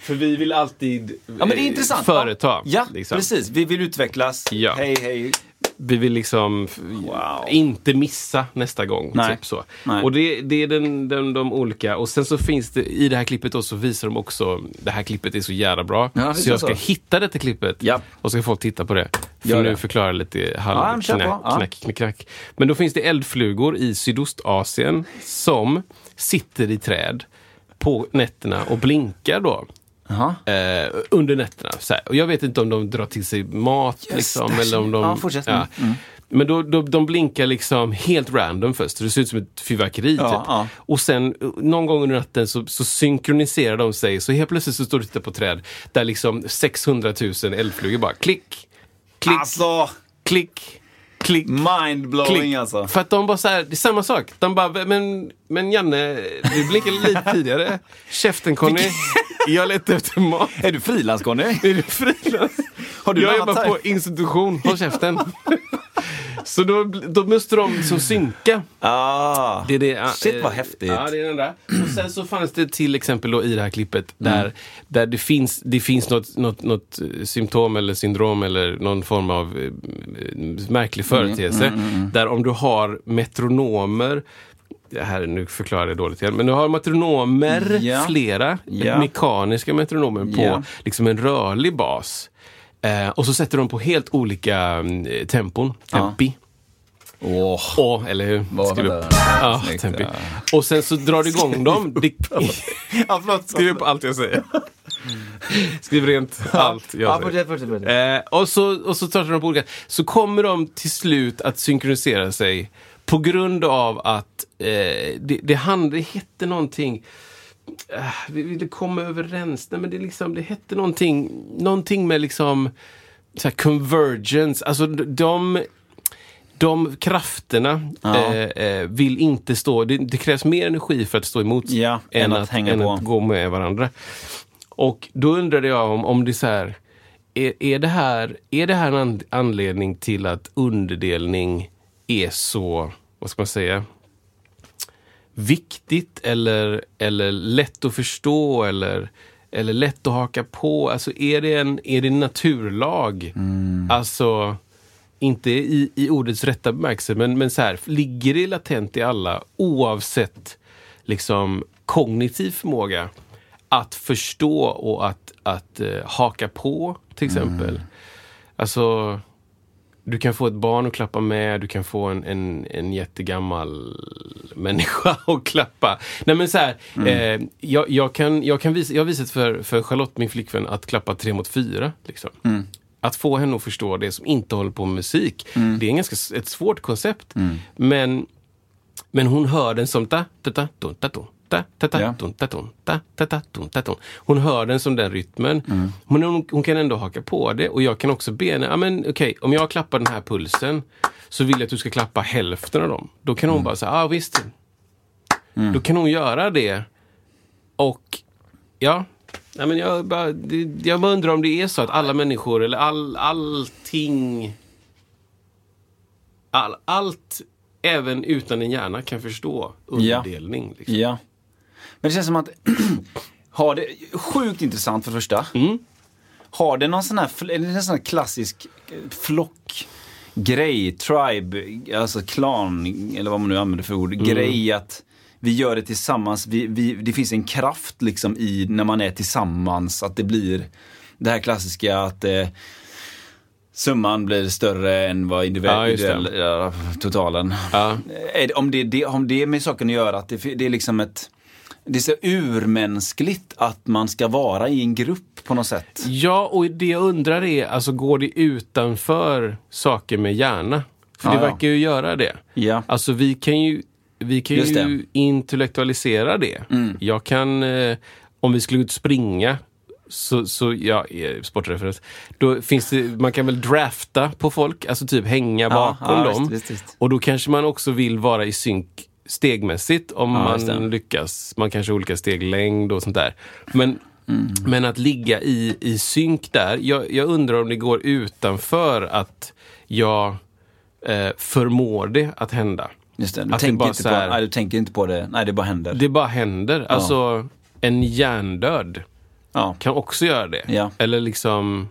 För vi vill alltid Ja, men det är eh, intressant. företa. Ja, liksom. precis. Vi vill utvecklas. Ja. Hej, hej. Vi vill liksom Wow. inte missa nästa gång. Nej. Typ så. Nej. Och det, det är den, den, de olika. Och sen så finns det, i det här klippet då så visar de också, det här klippet är så jävla bra. Ja, så jag ska det så. hitta detta klippet. Ja. Och så ska folk titta på det. För Gör nu det. förklarar jag lite Ja, men halv knack, Ja. knack, knack, knack. Men då finns det eldflugor i Sydostasien som sitter i träd på nätterna och blinkar då. Eh, under nätterna. Och jag vet inte om de drar till sig mat. liksom, eller om de, Ja, fortsätt. Mm. Men då, då, de blinkar liksom helt random först. Det ser ut som ett fyrverkeri. Ja, typ. ja. Och sen någon gång under natten så, så synkroniserar de sig. Så helt plötsligt så står du och tittar på träd där liksom 600 000 eldflugor bara klick, klick, Alltså, klick, klick. mindblowing alltså. För att de bara så här, det är samma sak. De bara, men, men Janne, du blinkade lite tidigare. Käften Conny, jag letar efter mat. Är du frilans Conny? Är du frilans? Har du jag jobbar på institution, håll käften. Så då, då måste de liksom synka. Ah. Det är det, Shit eh, vad häftigt. Ja, det är den där. Och sen så fanns det till exempel då i det här klippet där, Mm. där det finns, det finns något, något, något eh, symptom eller syndrom eller någon form av eh, märklig Mm, företeelse. Där om du har metronomer det här, nu förklarar jag dåligt igen, men du har metronomer, Ja. flera Ja. mekaniska metronomer på Ja. liksom en rörlig bas. Eh, och så sätter de på helt olika mm, tempon, tempi. Åh. Åh, eller hur? Vad Skriv upp. det? Ja, Snyggt, tempi. ja. Och sen så drar du igång dem. Det, Ja, förlåt. skriv upp allt jag säger. Skriv rent allt jag Ja, fortsätt, fortsätt. fortsätt. Eh, och, så, och så startar de på olika... Så kommer de till slut att synkronisera sig på grund av att eh, det, det, hand, det hette någonting... Eh, vi ville komma överens. Nej, men det, liksom, det hette någonting, någonting med liksom så här convergence. Alltså de, de krafterna Ja. eh, eh, vill inte stå... Det, det krävs mer energi för att stå emot Ja, än att hänga än på. att gå med varandra. Och då undrade jag om, om det så här, är, är, det här, är det här en an- anledning till att underdelning är så, vad ska man säga, viktigt eller, eller lätt att förstå eller, eller lätt att haka på? Alltså är det en, är det en naturlag? Alltså, inte i, i ordets rätta bemärkelse, men, men så här, ligger det latent i alla oavsett liksom kognitiv förmåga att förstå och att, att eh, haka på till exempel. Alltså, du kan få ett barn att klappa med, du kan få en, en, en jättegammal människa att klappa. Nej men så här, eh, jag, jag, kan, jag, kan visa, jag har visat för, för Charlotte, min flickvän, att klappa tre mot fyra. Liksom. att få henne att förstå det som inte håller på med musik. Mm. Det är en ganska, ett svårt koncept. Men, men hon hör den som ta, ta, ta, dun, ta, dun, ta, ta, ta, Ja. dun, ta, dun, ta, ta, ta, dun, ta, dun. Hon hör den som den rytmen. Mm. Men hon, hon kan ändå haka på det och jag kan också be henne, ja men okej, om jag klappar den här pulsen så vill jag att du ska klappa hälften av dem. Då kan hon Mm. bara säga, ja ah, visst. Då kan hon göra det. Och ja, nej men jag, bara, jag bara undrar om det är så att alla människor eller all, allting, all, allt, även utan en hjärna kan förstå underdelning. Liksom. Ja. Men det känns som att, har det, sjukt intressant för det första. Mm. Har det någon sån här, är en sån här klassisk eh, flock grej, tribe, alltså klan, eller vad man nu använder för ord, grej att vi gör det tillsammans, vi, vi, det finns en kraft liksom i när man är tillsammans, att det blir det här klassiska att eh, summan blir större än vad Ja, just det. individuell, ja, totalen. Ja. Det, om, det, det, om det är med saken att göra, att det, det är liksom ett det är så urmänskligt att man ska vara i en grupp på något sätt. Ja, och det jag undrar är, alltså går det utanför saker med hjärna? För Ja, det ja. verkar ju göra det. Ja. Alltså vi kan ju, vi kan Just ju det. Mm. intellektualisera det. Jag kan, eh, om vi skulle ut springa, så, så ja, eh, sportreferens. Då finns det, man kan väl drafta på folk, alltså typ hänga bakom ja, dem. visst, visst, visst. Och då kanske man också vill vara i synk stegmässigt om Ja, det. man lyckas. Man kanske har olika steglängd och sånt där. Men, Mm. men att ligga i, i synk där, jag, jag undrar om det går utanför att jag eh, förmår det att hända. Just det, du, Att det tänker bara inte så på, här- nej, du tänker inte på det, nej det bara händer. Det bara händer. Alltså, en hjärndöd ja. kan också göra det. Ja. Eller liksom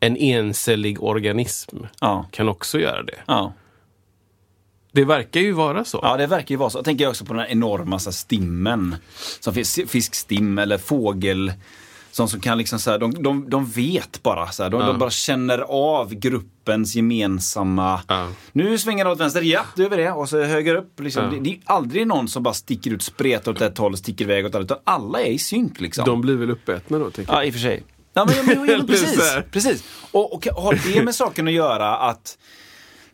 en encellig organism Ja. kan också göra det. Ja. Det verkar ju vara så. ja, det verkar ju vara så. Jag tänker också på den här enorma så här, stimmen. Som finns, fiskstim eller fågel. Som, som kan liksom så här, de, de, de vet bara så här, de, de bara känner av gruppens gemensamma... Ja. Nu svänger det åt vänster, ja, då gör vi det. Och så höger upp. Liksom. Ja. Det, det är aldrig någon som bara sticker ut, spretar åt ett håll sticker iväg åt ett annat. Utan alla är i synk liksom. De blir väl uppätna då, tänker jag. Ja, i och för sig. Ja, men, men, men, Eller precis. precis. Och, och har det med saken att göra att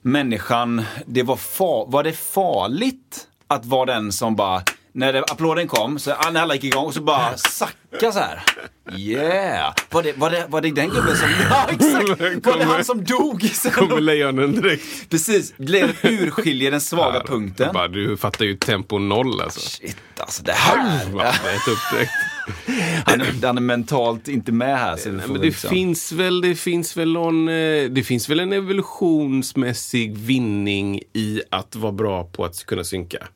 människan, det var, fa, var det farligt att vara den som bara, när det, applåden kom, så när alla gick igång, så bara sacka så här. Yeah! Var det, var det, var det den gubben som, ja exakt! Var det han som dog sen? Kommer lejonen direkt. Precis, lejonet urskiljer den svaga punkten. Bara, du fattar ju tempo noll alltså. Shit, alltså det här. Bara, ät upp direkt. Han, är- han är mentalt inte med här. Så Nej, men det liksom- finns väl, det finns väl någon, eh, det finns väl en evolutionsmässig vinning i att vara bra på att kunna synka.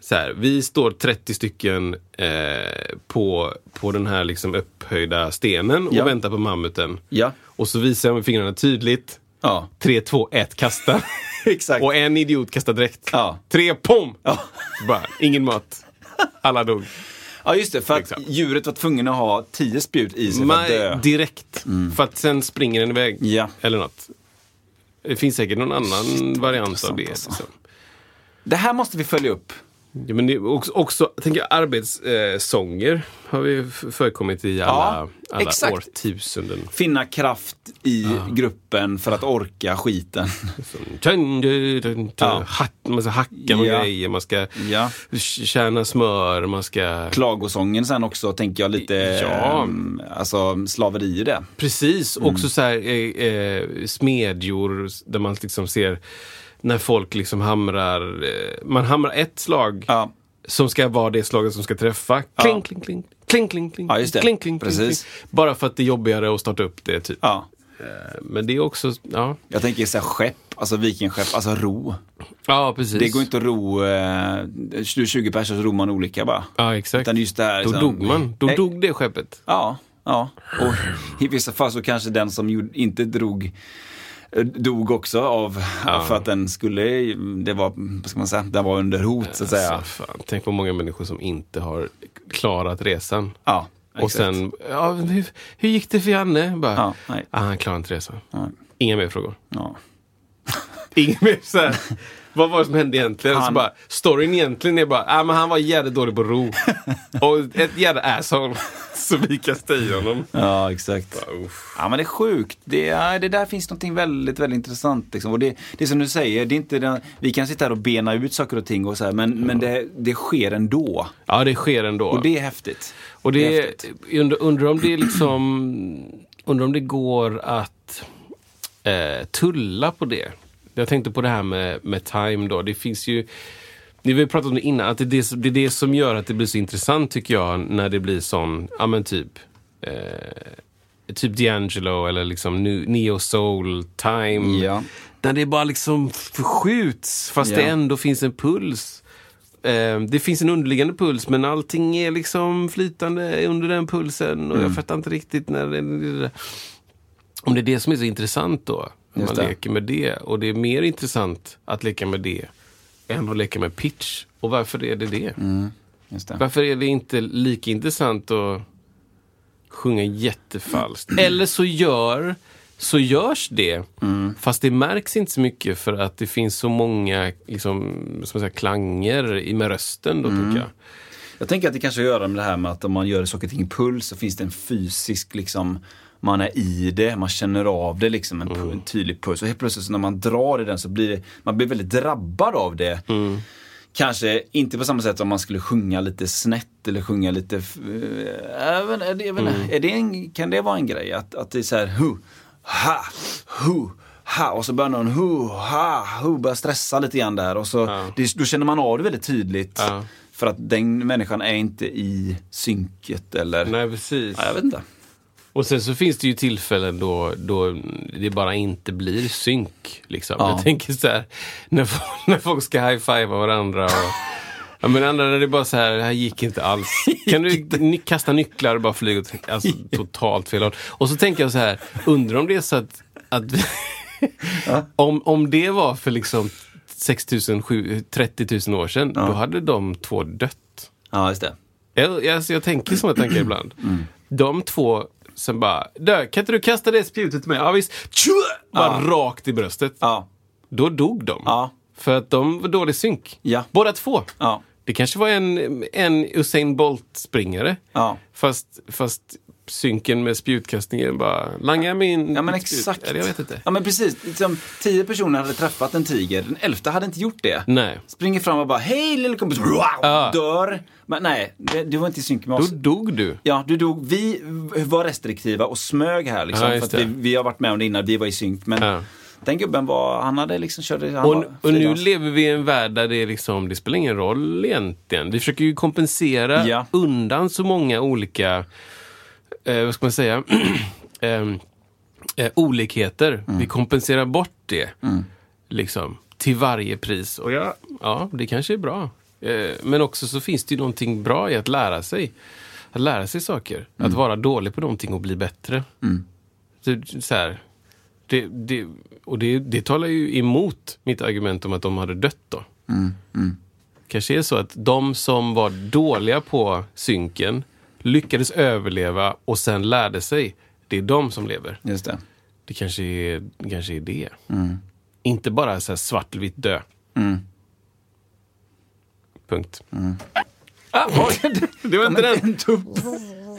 Så här, vi står 30 stycken eh, på, på den här liksom upphöjda stenen och Ja. väntar på mammuten. Ja. Och så visar jag med fingrarna tydligt. Ja. 3, 2, 1, kasta. Exakt. och en idiot kastar direkt. Ja. Tre, pom! Bara, ingen mat. Alla dog. Ja just det, för att Exakt. djuret var tvungen att ha tio spjut i sig för att Nej, dö. direkt. För att sen springer den iväg. Ja. Eller något. Det finns säkert någon annan variant av det. alltså. Liksom. Det här måste vi följa upp. Ja, men det också, också tänker jag, arbetssånger har vi förekommit i alla, alla exakt. årtusenden. Finna kraft i gruppen för att orka skiten. Ja. Man ska hacka med Ja. grejer, man ska Ja. tjäna smör, man ska... Klagosången sen också, tänker jag lite, Ja. ehm, alltså slaveri i det. Precis, Mm. också så här eh, eh, smedjor där man liksom ser när folk liksom hamrar, eh, man hamrar ett slag Ja. som ska vara det slaget som ska träffa. Kling, kling, kling, kling, kling, kling, Ja, just det. kling, kling, kling, Precis. kling. Bara för att det är jobbigare att starta upp det typ. Ja. Eh, Men det är också, ja, Jag tänker så här, skepp, alltså vikingskepp, alltså ro. ja precis. Det går inte att ro, eh, 20 personer så ror man olika bara. Ja, exakt. Utan just det här, Då liksom- dog man, då Nej. dog det skeppet. Ja, ja. Och i vissa fall så kanske den som inte drog dog också av, för att den skulle, det var, vad ska man säga, den var under hot så att säga. Alltså, tänk på många människor som inte har klarat resan. Ja, Och exakt. sen, ja, hur, hur gick det för Janne? Bara, Ja, nej. ah, han klarade inte resan. Ja. Inga mer frågor. Ja. Inga mer så här, vad var det som hände egentligen? Så Han- bara, storyn egentligen är bara, ah, men han var jävligt dålig på ro. och ett jävla asshole. så vi kastar i honom. Ja, exakt. Uff. Ja, men det är sjukt. Det, är, det där finns något väldigt, väldigt intressant. Liksom. Och det, det är som du säger, det är inte den, vi kan sitta här och bena ut saker och ting och så här, men, men det, det sker ändå. Ja, det sker ändå. Och det är häftigt. Och Det det, är häftigt. undrar, undrar om det är liksom, undrar om det går att eh, tulla på det. Jag tänkte på det här med, med time då. Det finns ju, vi har ju pratat om det innan, att det är det, som- det är det som gör att det blir så intressant tycker jag, när det blir sån, ja men typ, eh, typ D'Angelo eller liksom nu- Neo Soul, Time. Ja. Där det bara liksom förskjuts fast Ja. det ändå finns en puls. Eh, det finns en underliggande puls men allting är liksom flytande under den pulsen och jag fattar inte riktigt när det, om det är det som är så intressant då. Just man det. leker med det. Och det är mer intressant att leka med det än att leka med pitch. Och varför är det det? Just det. Varför är det inte lika intressant att sjunga jättefalskt? Eller så gör så görs det, fast det märks inte så mycket för att det finns så många liksom, som säga, klanger i- med rösten. Då, tycker jag. Jag tänker att det kanske har att göra med det här med att om man gör saker och ting i puls så finns det en fysisk liksom man är i det, man känner av det liksom, en, pu- en tydlig puls. Och helt plötsligt så när man drar i den så blir det, man blir väldigt drabbad av det. Kanske inte på samma sätt som man skulle sjunga lite snett eller sjunga lite... inte, är det, inte, är det en, kan det vara en grej? Att, att det är så här hu, ha, hu, ha och så börjar någon hu, ha, hu, börjar stressa lite grann där och så Ja. det, då känner man av det väldigt tydligt. Ja. För att den människan är inte i synket eller... Nej, precis. Ja, jag vet inte. Och sen så finns det ju tillfällen då, då det bara inte blir synk. Liksom. Ja. Jag tänker så här, när, folk- när folk ska high-fivea varandra. Och, ja, men andra när det är bara så här, det här gick inte alls. Kan du ny- kasta nycklar och bara flyga åt alltså, totalt fel håll. Och så tänker jag så här, undrar om det är så att, att om, om det var för liksom 6 000, 7 30 000 år sedan, då hade de två dött. Ja, just det. Jag, alltså, jag tänker sådana tankar ibland. Mm. De två som bara, Dö, kan inte du kasta det spjutet till mig? Ja visst. Tju! Bara rakt i bröstet. Ja. Då dog de. Ja. För att de var dålig synk. Ja. Båda två. Ja. Det kanske var en, en Usain Bolt-springare. Ja. Fast, fast synken med spjutkastningen bara, langar min Ja men exakt. Spjut. Eller jag vet inte. Ja men precis. Liksom, tio personer hade träffat en tiger, den elfte hade inte gjort det. Nej. Springer fram och bara hej lille kompis, wow, Ja. dör. Men nej, du var inte i synk med Då oss. dog du. Ja, du dog. Vi var restriktiva och smög här liksom. Ja, för att vi, vi har varit med om det innan, vi var i synk. Men Ja. den gubben var, han hade liksom körde, han Och, och nu lever vi i en värld där det, liksom, det spelar ingen roll egentligen. Vi försöker ju kompensera Ja. undan så många olika, eh, vad ska man säga, Ehm, eh, olikheter. Mm. Vi kompenserar bort det. Liksom, till varje pris. Och ja, ja, det kanske är bra. Eh, men också så finns det ju någonting bra i att lära sig. Att lära sig saker. Mm. Att vara dålig på någonting och bli bättre. Så, så här, det, det, och det, det talar ju emot mitt argument om att de hade dött då. Kanske är så att de som var dåliga på synken lyckades överleva och sen lärde sig. Det är de som lever. Just det. Det kanske är, det kanske är det. Inte bara så här svartvitt dö. Punkt. Ah, oj, det var inte den.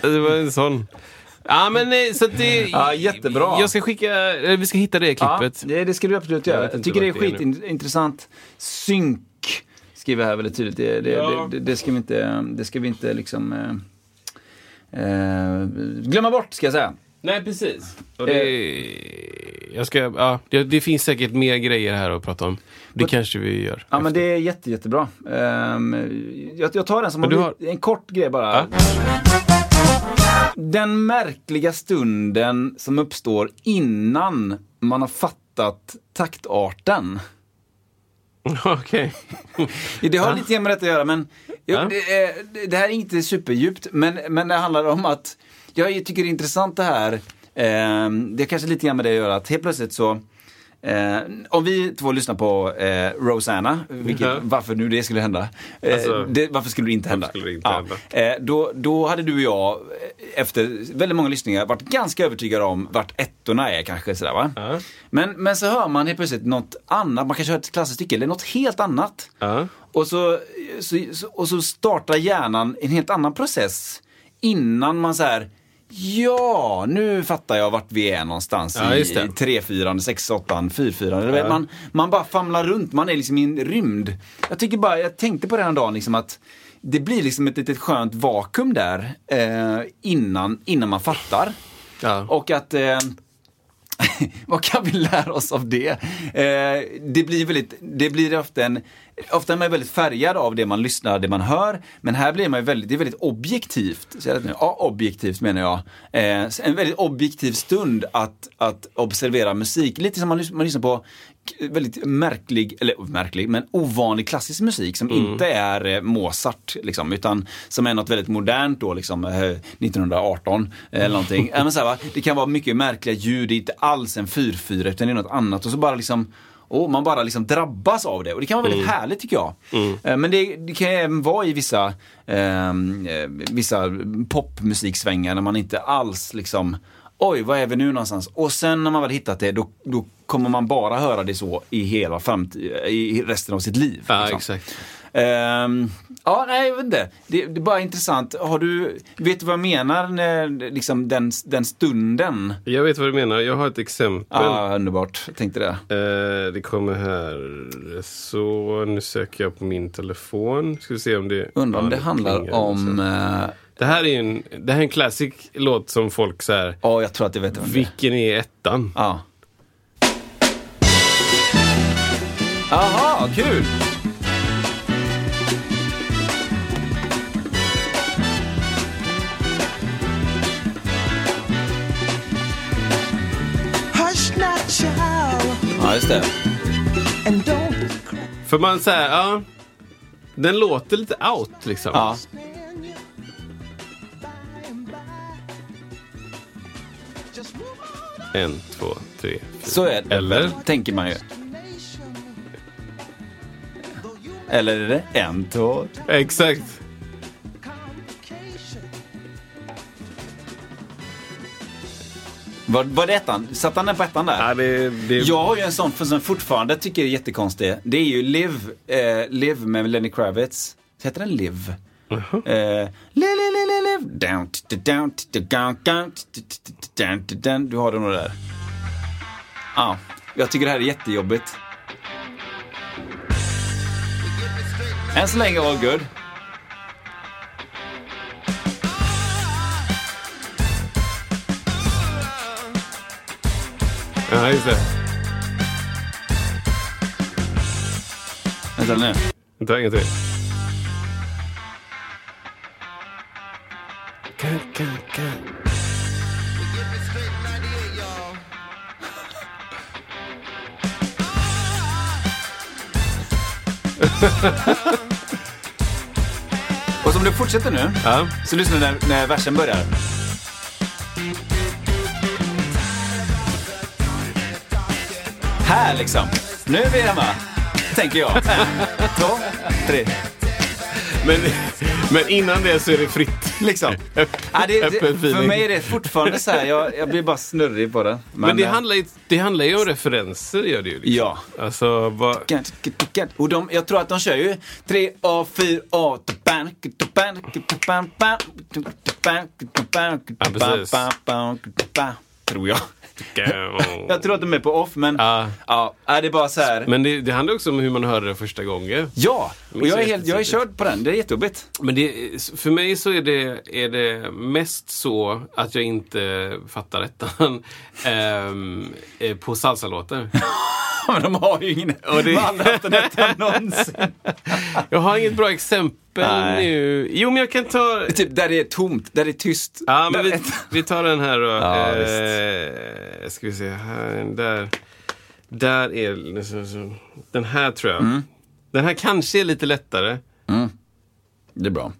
Det var en sån. Ja, men eh, så att det... Ja, jättebra. Jag ska skicka, eh, vi ska hitta det klippet. Ja, det, ska du absolut Jag göra. Jag, inte tycker det är skitintressant. Synk skriver jag här väldigt tydligt. Det, det, Ja. det, det, ska vi inte, det ska vi inte liksom eh, glömma bort, ska jag säga. Nej, precis. Och det, jag ska, ja, det, det finns säkert mer grejer här att prata om. Det kanske vi gör. Ja, men det är jätte, jättebra. Ehm, jag, jag tar den som har- en kort grej bara. Ja. Den märkliga stunden som uppstår innan man har fattat taktarten. Okej. Det har lite grann med detta att göra, men Ja. det, det- det här är inte superdjupt, men, men det handlar om att jag tycker det är intressant det här. Eh, det har kanske lite grann med det att göra, att helt plötsligt så Eh, om vi två lyssnar på eh, Rosanna, vilket, Ja. varför nu det skulle hända. Eh, Alltså, det, varför skulle det inte hända? det inte hända? Eh, då, då hade du och jag, eh, efter väldigt många lyssningar, varit ganska övertygade om vart ettorna är kanske. Sådär, va? Ja. Men, men så hör man helt plötsligt något annat, man kanske hör ett klassiskt stycke, eller något helt annat. Ja. Och så, så, så, och så startar hjärnan en helt annan process innan man så här Ja, nu fattar jag vart vi är någonstans Ja, i just det. 3 4 6 8 4 4 man, man bara famlar runt, man är liksom i en rymd. Jag tycker bara, jag tänkte på det här dagen liksom att det blir liksom ett litet skönt vakuum där eh, innan, innan man fattar. Ja. Och att eh, vad kan vi lära oss av det? Eh, det blir väldigt, det blir ofta en, ofta är man väldigt färgad av det man lyssnar, det man hör. Men här blir man ju väldigt, det är väldigt objektivt. Så jag, ja, objektivt menar jag. Eh, en väldigt objektiv stund att, att observera musik. Lite som man, lys- man lyssnar på väldigt märklig, eller märklig, men ovanlig klassisk musik som inte är eh, Mozart, liksom, utan som är något väldigt modernt då, liksom, eh, 1918 eh, eller någonting. Men så här? Det kan vara mycket märkliga ljud, det är inte alls en 4-4 utan det är något annat. Och så bara liksom och man bara liksom drabbas av det och det kan vara väldigt härligt tycker jag. Eh, Men det, det kan även vara i vissa, ehm, eh, vissa popmusiksvängar när man inte alls liksom Oj, var är vi nu någonstans? Och sen när man väl hittat det, då, då kommer man bara höra det så i hela framtid, i resten av sitt liv. Ja, liksom. exakt. Ehm, ja, nej, jag vet inte. Det, det är bara intressant. Har du, vet du vad jag menar? När, liksom den, den stunden? Jag vet vad du menar. Jag har ett exempel. Ja, underbart. Jag tänkte det. Eh, det kommer här. Så nu söker jag på min telefon. Ska vi se om det... Undrar om ja, det handlar om... så. Det här är en, det här är en classic låt som folk så här. Ja, jag tror att jag vet vem det är. Vilken är ettan? Ja. Aha, kul! Hush not, child, Ja, just det. För man säger, ja. Den låter lite out liksom. Ja. En, två, tre, fyra. Så är det. Eller? Tänker man ju. Eller är det en, två, Exakt. Var, var det ettan? Satt han den på ettan där? Ja, det, det, Jag har ju en sån som fortfarande tycker är jättekonstig. Det är ju Liv, eh, Liv med Lenny Kravitz. Heter den Liv? Live, Du har den nog där. Ja, jag tycker det här är jättejobbigt. Än så länge all good. Ja, just det. Vänta nu. Vänta, en gång till. Och som du fortsätter nu, Ja. så lyssna när, när versen börjar. Här liksom. Nu är vi hemma. Tänker jag. En, två, tre. Men, men innan det så är det fritt. Liksom. Ja, det, det, för mig är det fortfarande så här, jag, jag blir bara snurrig på det. Men, det, eh, handlar ju, det handlar ju om referenser, gör det ju. Liksom. Ja. Alltså, vad... Och de, jag tror att de kör ju tre A, fyra A, precis. Tror jag. Jag tror att de är på off, men Ja. ja, är det är bara så här. Men det, det handlar också om hur man hörde det första gången. Ja, och jag är, helt, jag är körd på den. Det är jättejobbigt. Men det, för mig så är det, är det mest så att jag inte fattar ettan ehm, eh, på salsalåtar. Men de har ju ingen... Det- etta någonsin. Jag har inget bra exempel Nej. nu. Jo, men jag kan ta... Typ där det är tomt, där det är tyst. Ja, men vi, vi tar den här då. Ja, eh, ska vi se här. Där, där är den här tror jag. Mm. Den här kanske är lite lättare. Det är bra.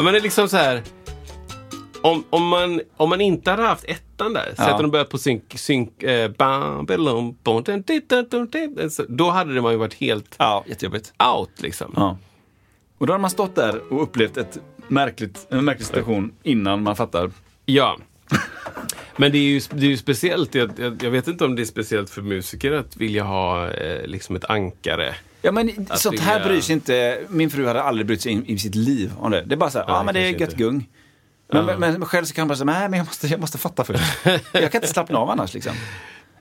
Ja, men det är liksom så här. Om, om, man, om man inte hade haft ettan där, så Ja. att de börjar på synk, synk eh, bam, belum, bom, dun, dun, så då hade det man ju varit helt Ja, jättejobbigt. out liksom. Ja. Och då har man stått där och upplevt ett märkligt, en märklig situation innan man fattar. Ja. Men det är ju, det är ju speciellt, jag, jag, jag vet inte om det är speciellt för musiker att vilja ha eh, liksom ett ankare. Ja men Att sånt här vilja- bryr sig inte, min fru hade aldrig brytt sig in, i sitt liv om det. Det är bara så här, ja, Nej, men det är gött inte. gung. Men, men, men själv så kan man bara säga, nej men jag måste, jag måste fatta först. jag kan inte slappna av annars liksom.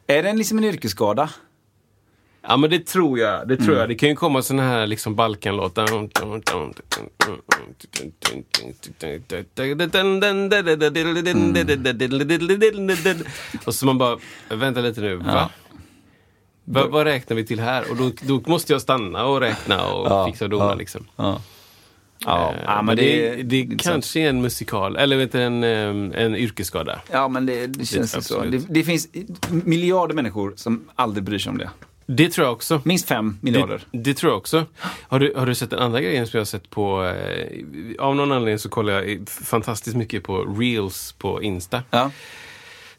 Är det en, liksom en yrkesskada? Ja men det tror jag. Det tror Mm. jag. Det kan ju komma såna här liksom Balkanlåtar. Och så man bara, vänta lite nu, va? Va, vad räknar vi till här? Och då, då måste jag stanna och räkna och Ja, fixa och dona ja. liksom. Ja. Ja, ja, men det, det, intressant. kanske är en musikal, eller vet du, en, eh, en yrkesskada. Ja, men det, det känns ju så. Det, det finns miljarder människor som aldrig bryr sig om det. Det tror jag också. Minst fem miljarder. Det, det tror jag också. Har du, har du sett den andra grejen som jag har sett på... Eh, av någon anledning så kollar jag fantastiskt mycket på reels på Insta. Ja.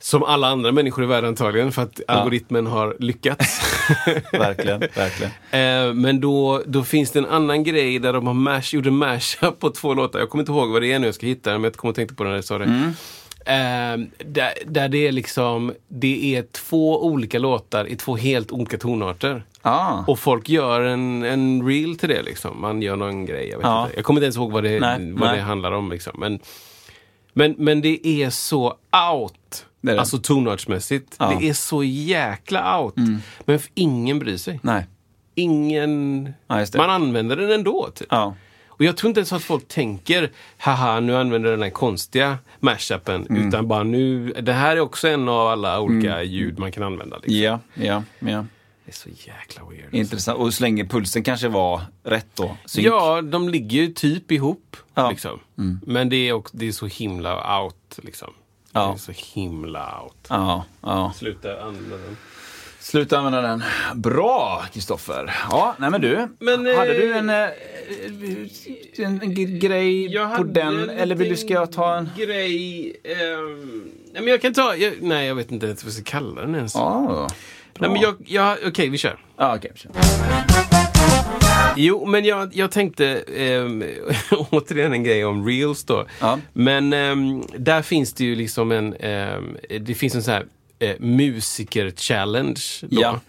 Som alla andra människor i världen antagligen för att algoritmen har lyckats. Verkligen, verkligen. Eh, men då, då finns det en annan grej där de har mash, gjort en mashup på två låtar. Jag kommer inte ihåg vad det är nu, jag ska hitta den, men jag kommer att tänka på den när jag sa det. Mm. Eh, där, där det är liksom, det är två olika låtar i två helt olika tonarter. Ah. Och folk gör en, en reel till det liksom. Man gör någon grej, jag vet Ja. inte. Jag kommer inte ens ihåg vad det, Nej, vad nej. det handlar om liksom. Men, men, men det är så out. Det det. Alltså tonartsmässigt. Ja. Mm. Det är så jäkla out. Men f- ingen bryr sig. Nej. Ingen... Ja. Man använder den ändå. Typ. Ja. Och jag tror inte ens att folk tänker, haha, nu använder den här konstiga mashupen. Mm. Utan bara nu, det här är också en av alla olika ljud man kan använda. Liksom. Ja, ja, ja. Det är så jäkla weird. alltså. Intressant. Och så länge pulsen kanske var rätt då. Synk. Ja, de ligger ju typ ihop. Ja. Liksom. Men det är, också, det är så himla out. Liksom. Ja. Det är så himla out. Ja, ja. Sluta använda den. Sluta använda den. Bra, Kristoffer. Ja, nej men du. Men, eh, hade du en, eh, en, en g- grej på den? Eller vill du, ska jag ta en? grej? ehm, nej, men jag kan ta... Jag, nej, jag vet inte ens vad jag ska kalla den ens. Ja, nej, men jag, jag, Okej, vi kör. Ja, okej. kör. Jo, men jag, jag tänkte ehm, återigen en grej om reels då. Ja. Men ehm, där finns det ju liksom en, ehm, det finns en sån här eh, musiker-challenge då. Ja.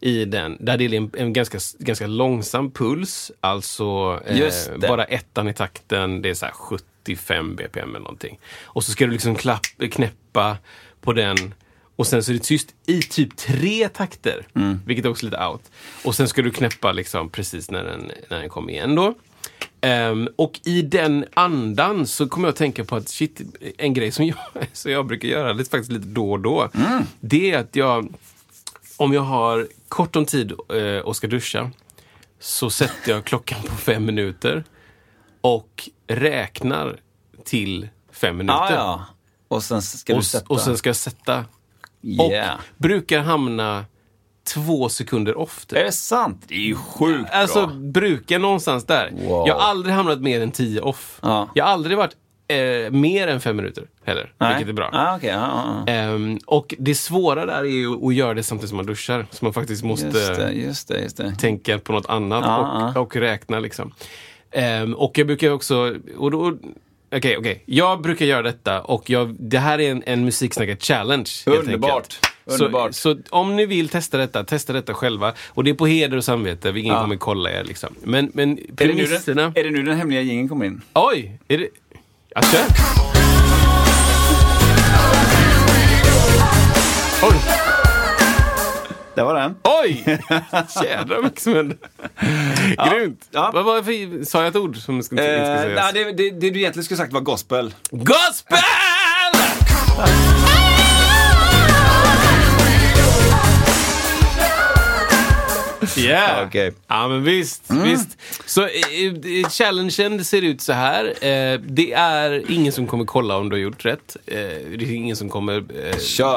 I den, där det är en, en ganska, ganska långsam puls, alltså eh, bara ettan i takten, det är så här 75 bpm eller någonting. Och så ska du liksom klapp, knäppa på den och sen så är det tyst i typ tre takter, Mm. vilket är också lite out. Och sen ska du knäppa liksom precis när den, när den kommer igen då. Ehm, och i den andan så kommer jag att tänka på att shit, en grej som jag, som jag brukar göra lite, faktiskt lite då och då. Det är att jag, om jag har kort om tid eh, och ska duscha, så sätter jag klockan på fem minuter och räknar till fem minuter. Ja, ja. Och sen ska du sätta... och sen ska jag sätta. Yeah. Och brukar hamna två sekunder typ. Är det sant? Det är ju sjukt Alltså, bra. brukar någonstans där. Wow. Jag har aldrig hamnat mer än tio off. Ja. Jag har aldrig varit eh, mer än fem minuter heller, vilket är bra. Ah, okay, ja, ja. Ehm, och det svåra där är ju att göra det samtidigt som man duschar. Så man faktiskt måste Just det, just det, just det. tänka på något annat Ja, och, ja. och räkna liksom. Ehm, och jag brukar också, och då, okej, okej. Jag brukar göra detta och jag, det här är en, en musiksnacket-challenge. Underbart. Så, så om ni vill testa detta, testa detta själva. Och det är på heder och samvete, ingen Ja. kommer kolla er liksom. Men, men Är det, nu premisserna... den, är det nu den hemliga jingeln kommer in? Oj! Är det... Jag kör. Oj! Där var den. Oj! Jädrar som hände. Grymt! Ja. Vad var det för, sa jag ett ord som ska, inte ska Eh, sägas? nej, det, det, det du egentligen skulle sagt var gospel. Gospel! Yeah. Okej. Ja men visst, visst. Så eh, eh, challengen ser ut så här. Eh, det är ingen som kommer kolla om du har gjort rätt. Eh, det är ingen som kommer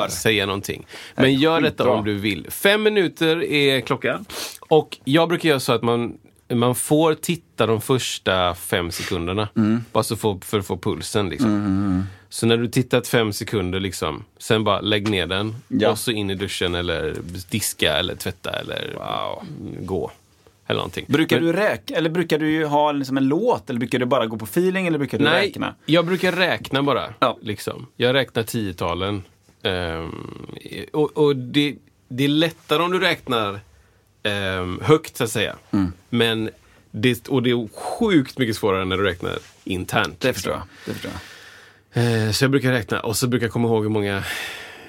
säga någonting. Men gör detta om du vill. Fem minuter är klockan. Och jag brukar göra så att man man får titta de första fem sekunderna. Mm. Bara så för, för att få pulsen. Liksom. Så när du tittat fem sekunder, liksom, sen bara lägg ner den. Ja. Och så in i duschen eller diska eller tvätta eller gå. Eller någonting. Brukar Men- du räkna, eller brukar du ha liksom en låt? Eller brukar du bara gå på feeling? Eller brukar du Nej, räkna? jag brukar räkna bara. Ja. Liksom. Jag räknar tiotalen. Ehm, och och det, det är lättare om du räknar ehm, högt så att säga. Mm. Men det, och det är sjukt mycket svårare när du räknar internt. Det förstår jag. Det förstår jag. Eh, så jag brukar räkna och så brukar jag komma ihåg hur många,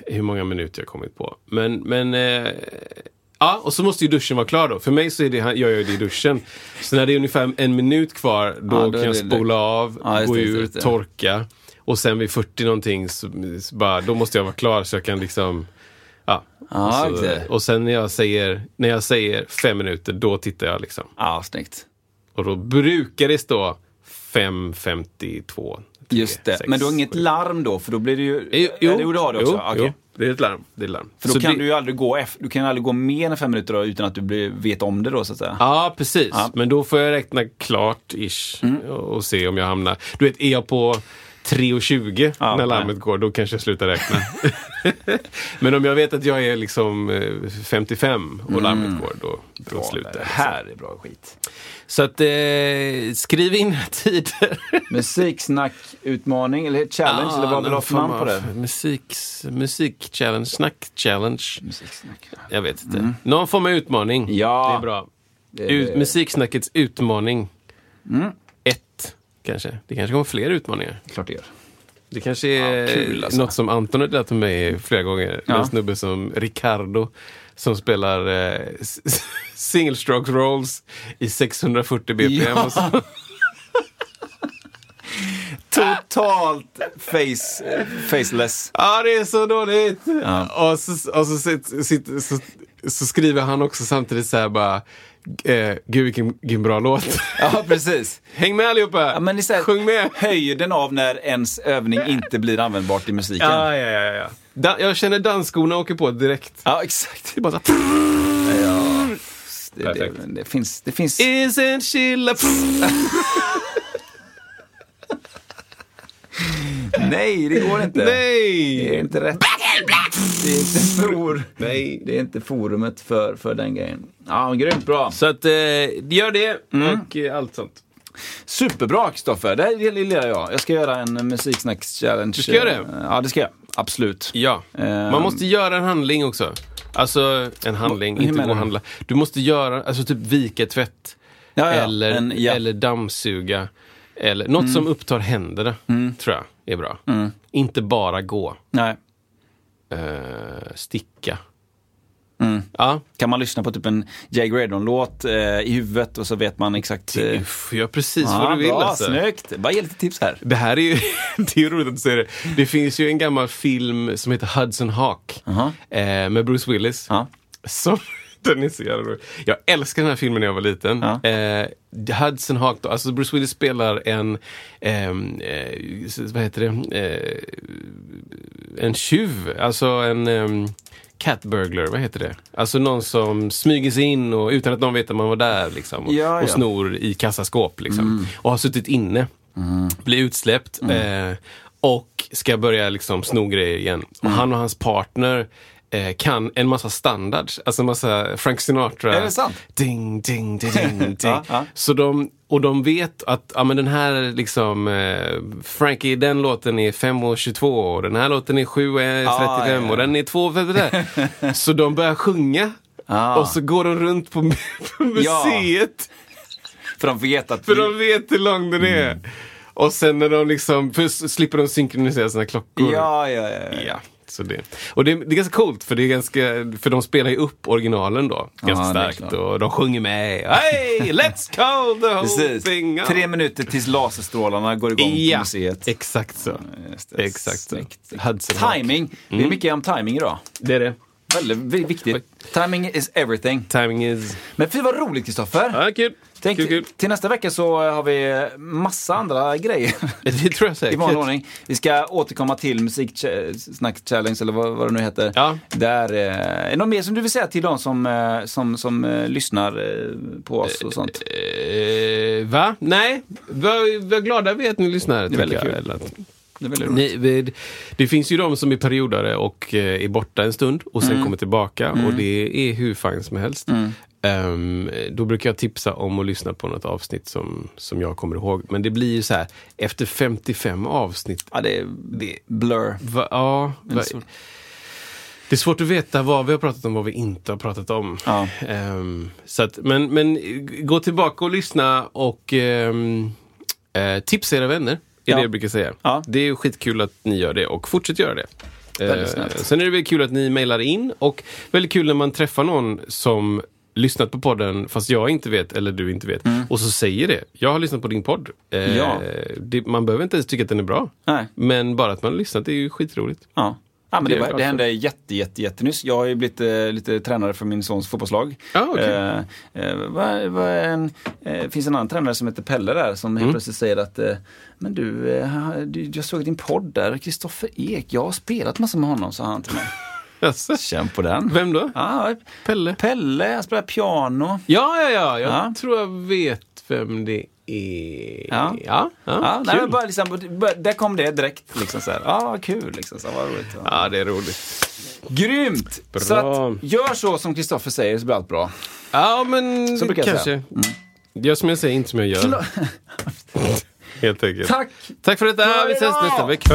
hur många minuter jag kommit på. Men, men eh, ja, och så måste ju duschen vara klar då. För mig så är det, gör jag det i duschen. Så när det är ungefär en minut kvar, då, Ja, då kan jag spola av, Ja, gå det, just det, torka. Och sen vid 40 någonting, så, så bara, då måste jag vara klar så jag kan liksom Ja, Ja, och, så, och sen när jag, säger, när jag säger fem minuter, då tittar jag liksom. Ja, snyggt. Och då brukar det stå 5.52. Just det. Men du har inget larm då, för då blir det ju... Jo, jo, det har du också. jo, Okej. jo, det är ett larm. Det är ett larm. För då Så kan det- du ju aldrig gå, du kan aldrig gå mer än fem minuter då, utan att du blir, vet om det då, så att säga. Ja, precis. Ja. Men då får jag räkna klart ish Mm. och se om jag hamnar... Du vet, är jag på 3.20 Ja, när nej. larmet går, då kanske jag slutar räkna. Men om jag vet att jag är liksom eh, 55 och larmet går, då, då slutar det jag. här är bra skit. Så att, eh, skriv in tider. Musiksnack-utmaning, eller challenge, eller vad vill namn på det? Musiks, musik-challenge, snack-challenge. Musiksnack. Jag vet inte. Någon form av utmaning. Mm. Ja. Det är bra. Det- Ut, musiksnackets utmaning. Mm. Kanske. Det kanske kommer fler utmaningar. Klart det gör. Det kanske är Ja, kul alltså. något som Anton har delat med mig flera gånger. Ja. En snubbe som Ricardo som spelar eh, single stroke rolls i 640 bpm. Ja. Och så. Totalt face, faceless. Ja, det är så dåligt! Ja. Och, så, och så, sitter- så, så skriver han också samtidigt så här bara, eh, gud vilken, vilken bra låt. Ja, precis. Häng med allihopa! Ja, men här, Sjung med! Höjden av när ens övning inte blir användbart i musiken. Ja, ja, ja. ja. Da, jag känner dansskorna åker på direkt. Ja, exakt. Det är bara så här, Ja. Det, det, det finns... Det finns... Isn't she love... Nej, det går inte. Nej! Det är inte rätt. Det är inte, for... Nej. det är inte forumet för, för den grejen. Ja, grymt bra. Så att, eh, gör det Mm. och eh, allt sånt. Superbra Kristoffer, det här gillar jag. Jag ska göra en musiksnacks-challenge. Du ska göra det? Ja, det ska jag. Absolut. Ja, man måste göra en handling också. Alltså en handling, Hur inte gå och handla. Du måste göra, alltså typ vika tvätt. Ja, ja. Eller, En- ja. eller dammsuga. Eller något som upptar händerna, tror jag är bra. Inte bara gå. Nej. Eh, sticka. Mm. Ja, Kan man lyssna på typ en Jay Graydon-låt eh, i huvudet och så vet man exakt... Eh, gör precis ja, vad du vill. bra, Alltså. snyggt. Bara ge lite tips här. Det här är ju det är roligt att säga det. Det finns ju en gammal film som heter Hudson Hawk. Aha. Eh, med Bruce Willis. Ja. Som, den är så jävla rolig. Jag älskar den här filmen när jag var liten. Ja. Eh, Hudson Hawk, då, alltså Bruce Willis spelar en, ehm, eh, vad heter det, eh, en tjuv. Alltså en um, cat burglar, vad heter det? Alltså någon som smyger sig in och utan att någon vet att man var där liksom. Och, Ja, ja. och snor i kassaskåp liksom. Och har suttit inne. Blir utsläppt. Eh, och ska börja liksom sno grejer igen. Och han och hans partner eh, kan en massa standards. Alltså en massa Frank Sinatra. Är det sant? Ding, ding, ding, ding, ding. Ja, ja. Så de, och de vet att ja, men den här liksom eh, Frankie, den låten är 5.22 och den här låten är 7.35 Ah, och den är 2.53. så de börjar sjunga. Ah. Och så går de runt på, på museet. För de vet att... För de vet hur lång den är. Mm. Och sen när de liksom, först slipper de synkronisera sina klockor. Ja, ja, ja. ja. Ja, så det. Och det, det är ganska coolt för det är ganska, för de spelar ju upp originalen då. Ganska Ja, är starkt och de sjunger med. Hey, let's call the whole thing. Tre minuter tills laserstrålarna går igång på Ja, museet. exakt så. Det. Exakt så. Snyggt. Hawk. Timing. Det är mycket om timing idag. Det är det. Väldigt vi- viktigt. Timing is everything. Timing is... Men fy vad roligt Kristoffer. Ja, kul. Tänk, kul, kul. Till nästa vecka så har vi massa andra grejer Det tror jag i säkert. vanlig ordning. Vi ska återkomma till Musiksnack Challenge eller vad, vad det nu heter. Ja. Där, eh, är det något mer som du vill säga till de som, eh, som, som eh, lyssnar på oss och sånt? Va? Nej, var, var glada vi att ni lyssnar. Det är väldigt kul. Det är. Ni, det finns ju de som är periodare och är borta en stund och Mm. sen kommer tillbaka och det är hur fan som helst. Ehm, då brukar jag tipsa om att lyssna på något avsnitt som, som jag kommer ihåg. Men det blir ju så här, efter 55 avsnitt, Ja, det det, blur. va, ja, va. Det är svårt att veta vad vi har pratat om och vad vi inte har pratat om. Ja. Ehm, så att, men, men gå tillbaka och lyssna och ehm, eh, tipsa era vänner. Är Ja. det jag brukar säga. Ja. Det är skitkul att ni gör det och fortsätt göra det. Väldigt snällt. sen är det väldigt kul att ni mejlar in och väldigt kul när man träffar någon som lyssnat på podden fast jag inte vet eller du inte vet. Och så säger det. Jag har lyssnat på din podd. Eh, Mm. Ja. det, man behöver inte ens tycka att den är bra. Nej. Men bara att man har lyssnat är ju skitroligt. Ja. Ja, men Det det, det för. hände jätte, jätte, jättenyss. Jag har ju blivit eh, lite tränare för min sons fotbollslag. Ja, okej. eh, eh, är en, eh, finns en annan tränare som heter Pelle där som Mm. helt plötsligt säger att eh, Men du, eh, du, jag såg din podd där, Kristoffer Ek, jag har spelat massor med honom, sa han till mig. Känn på den. Vem då? Ja, Pelle? Pelle, jag spelar piano. Ja, ja, ja. Jag Ja. tror jag vet vem det är. Ja. ja, ja, Ja, nej, men bara liksom, där kom det direkt. Liksom så här. Ja, vad kul. Liksom, så, vad roligt. Ja. ja, det är roligt. Grymt! Bra. Så att, gör så som Kristoffer säger så blir allt bra. Ja, men kanske. säga. Gör som jag säger, inte som jag gör. Helt enkelt. Tack! Tack för detta. Vi ses nästa vecka.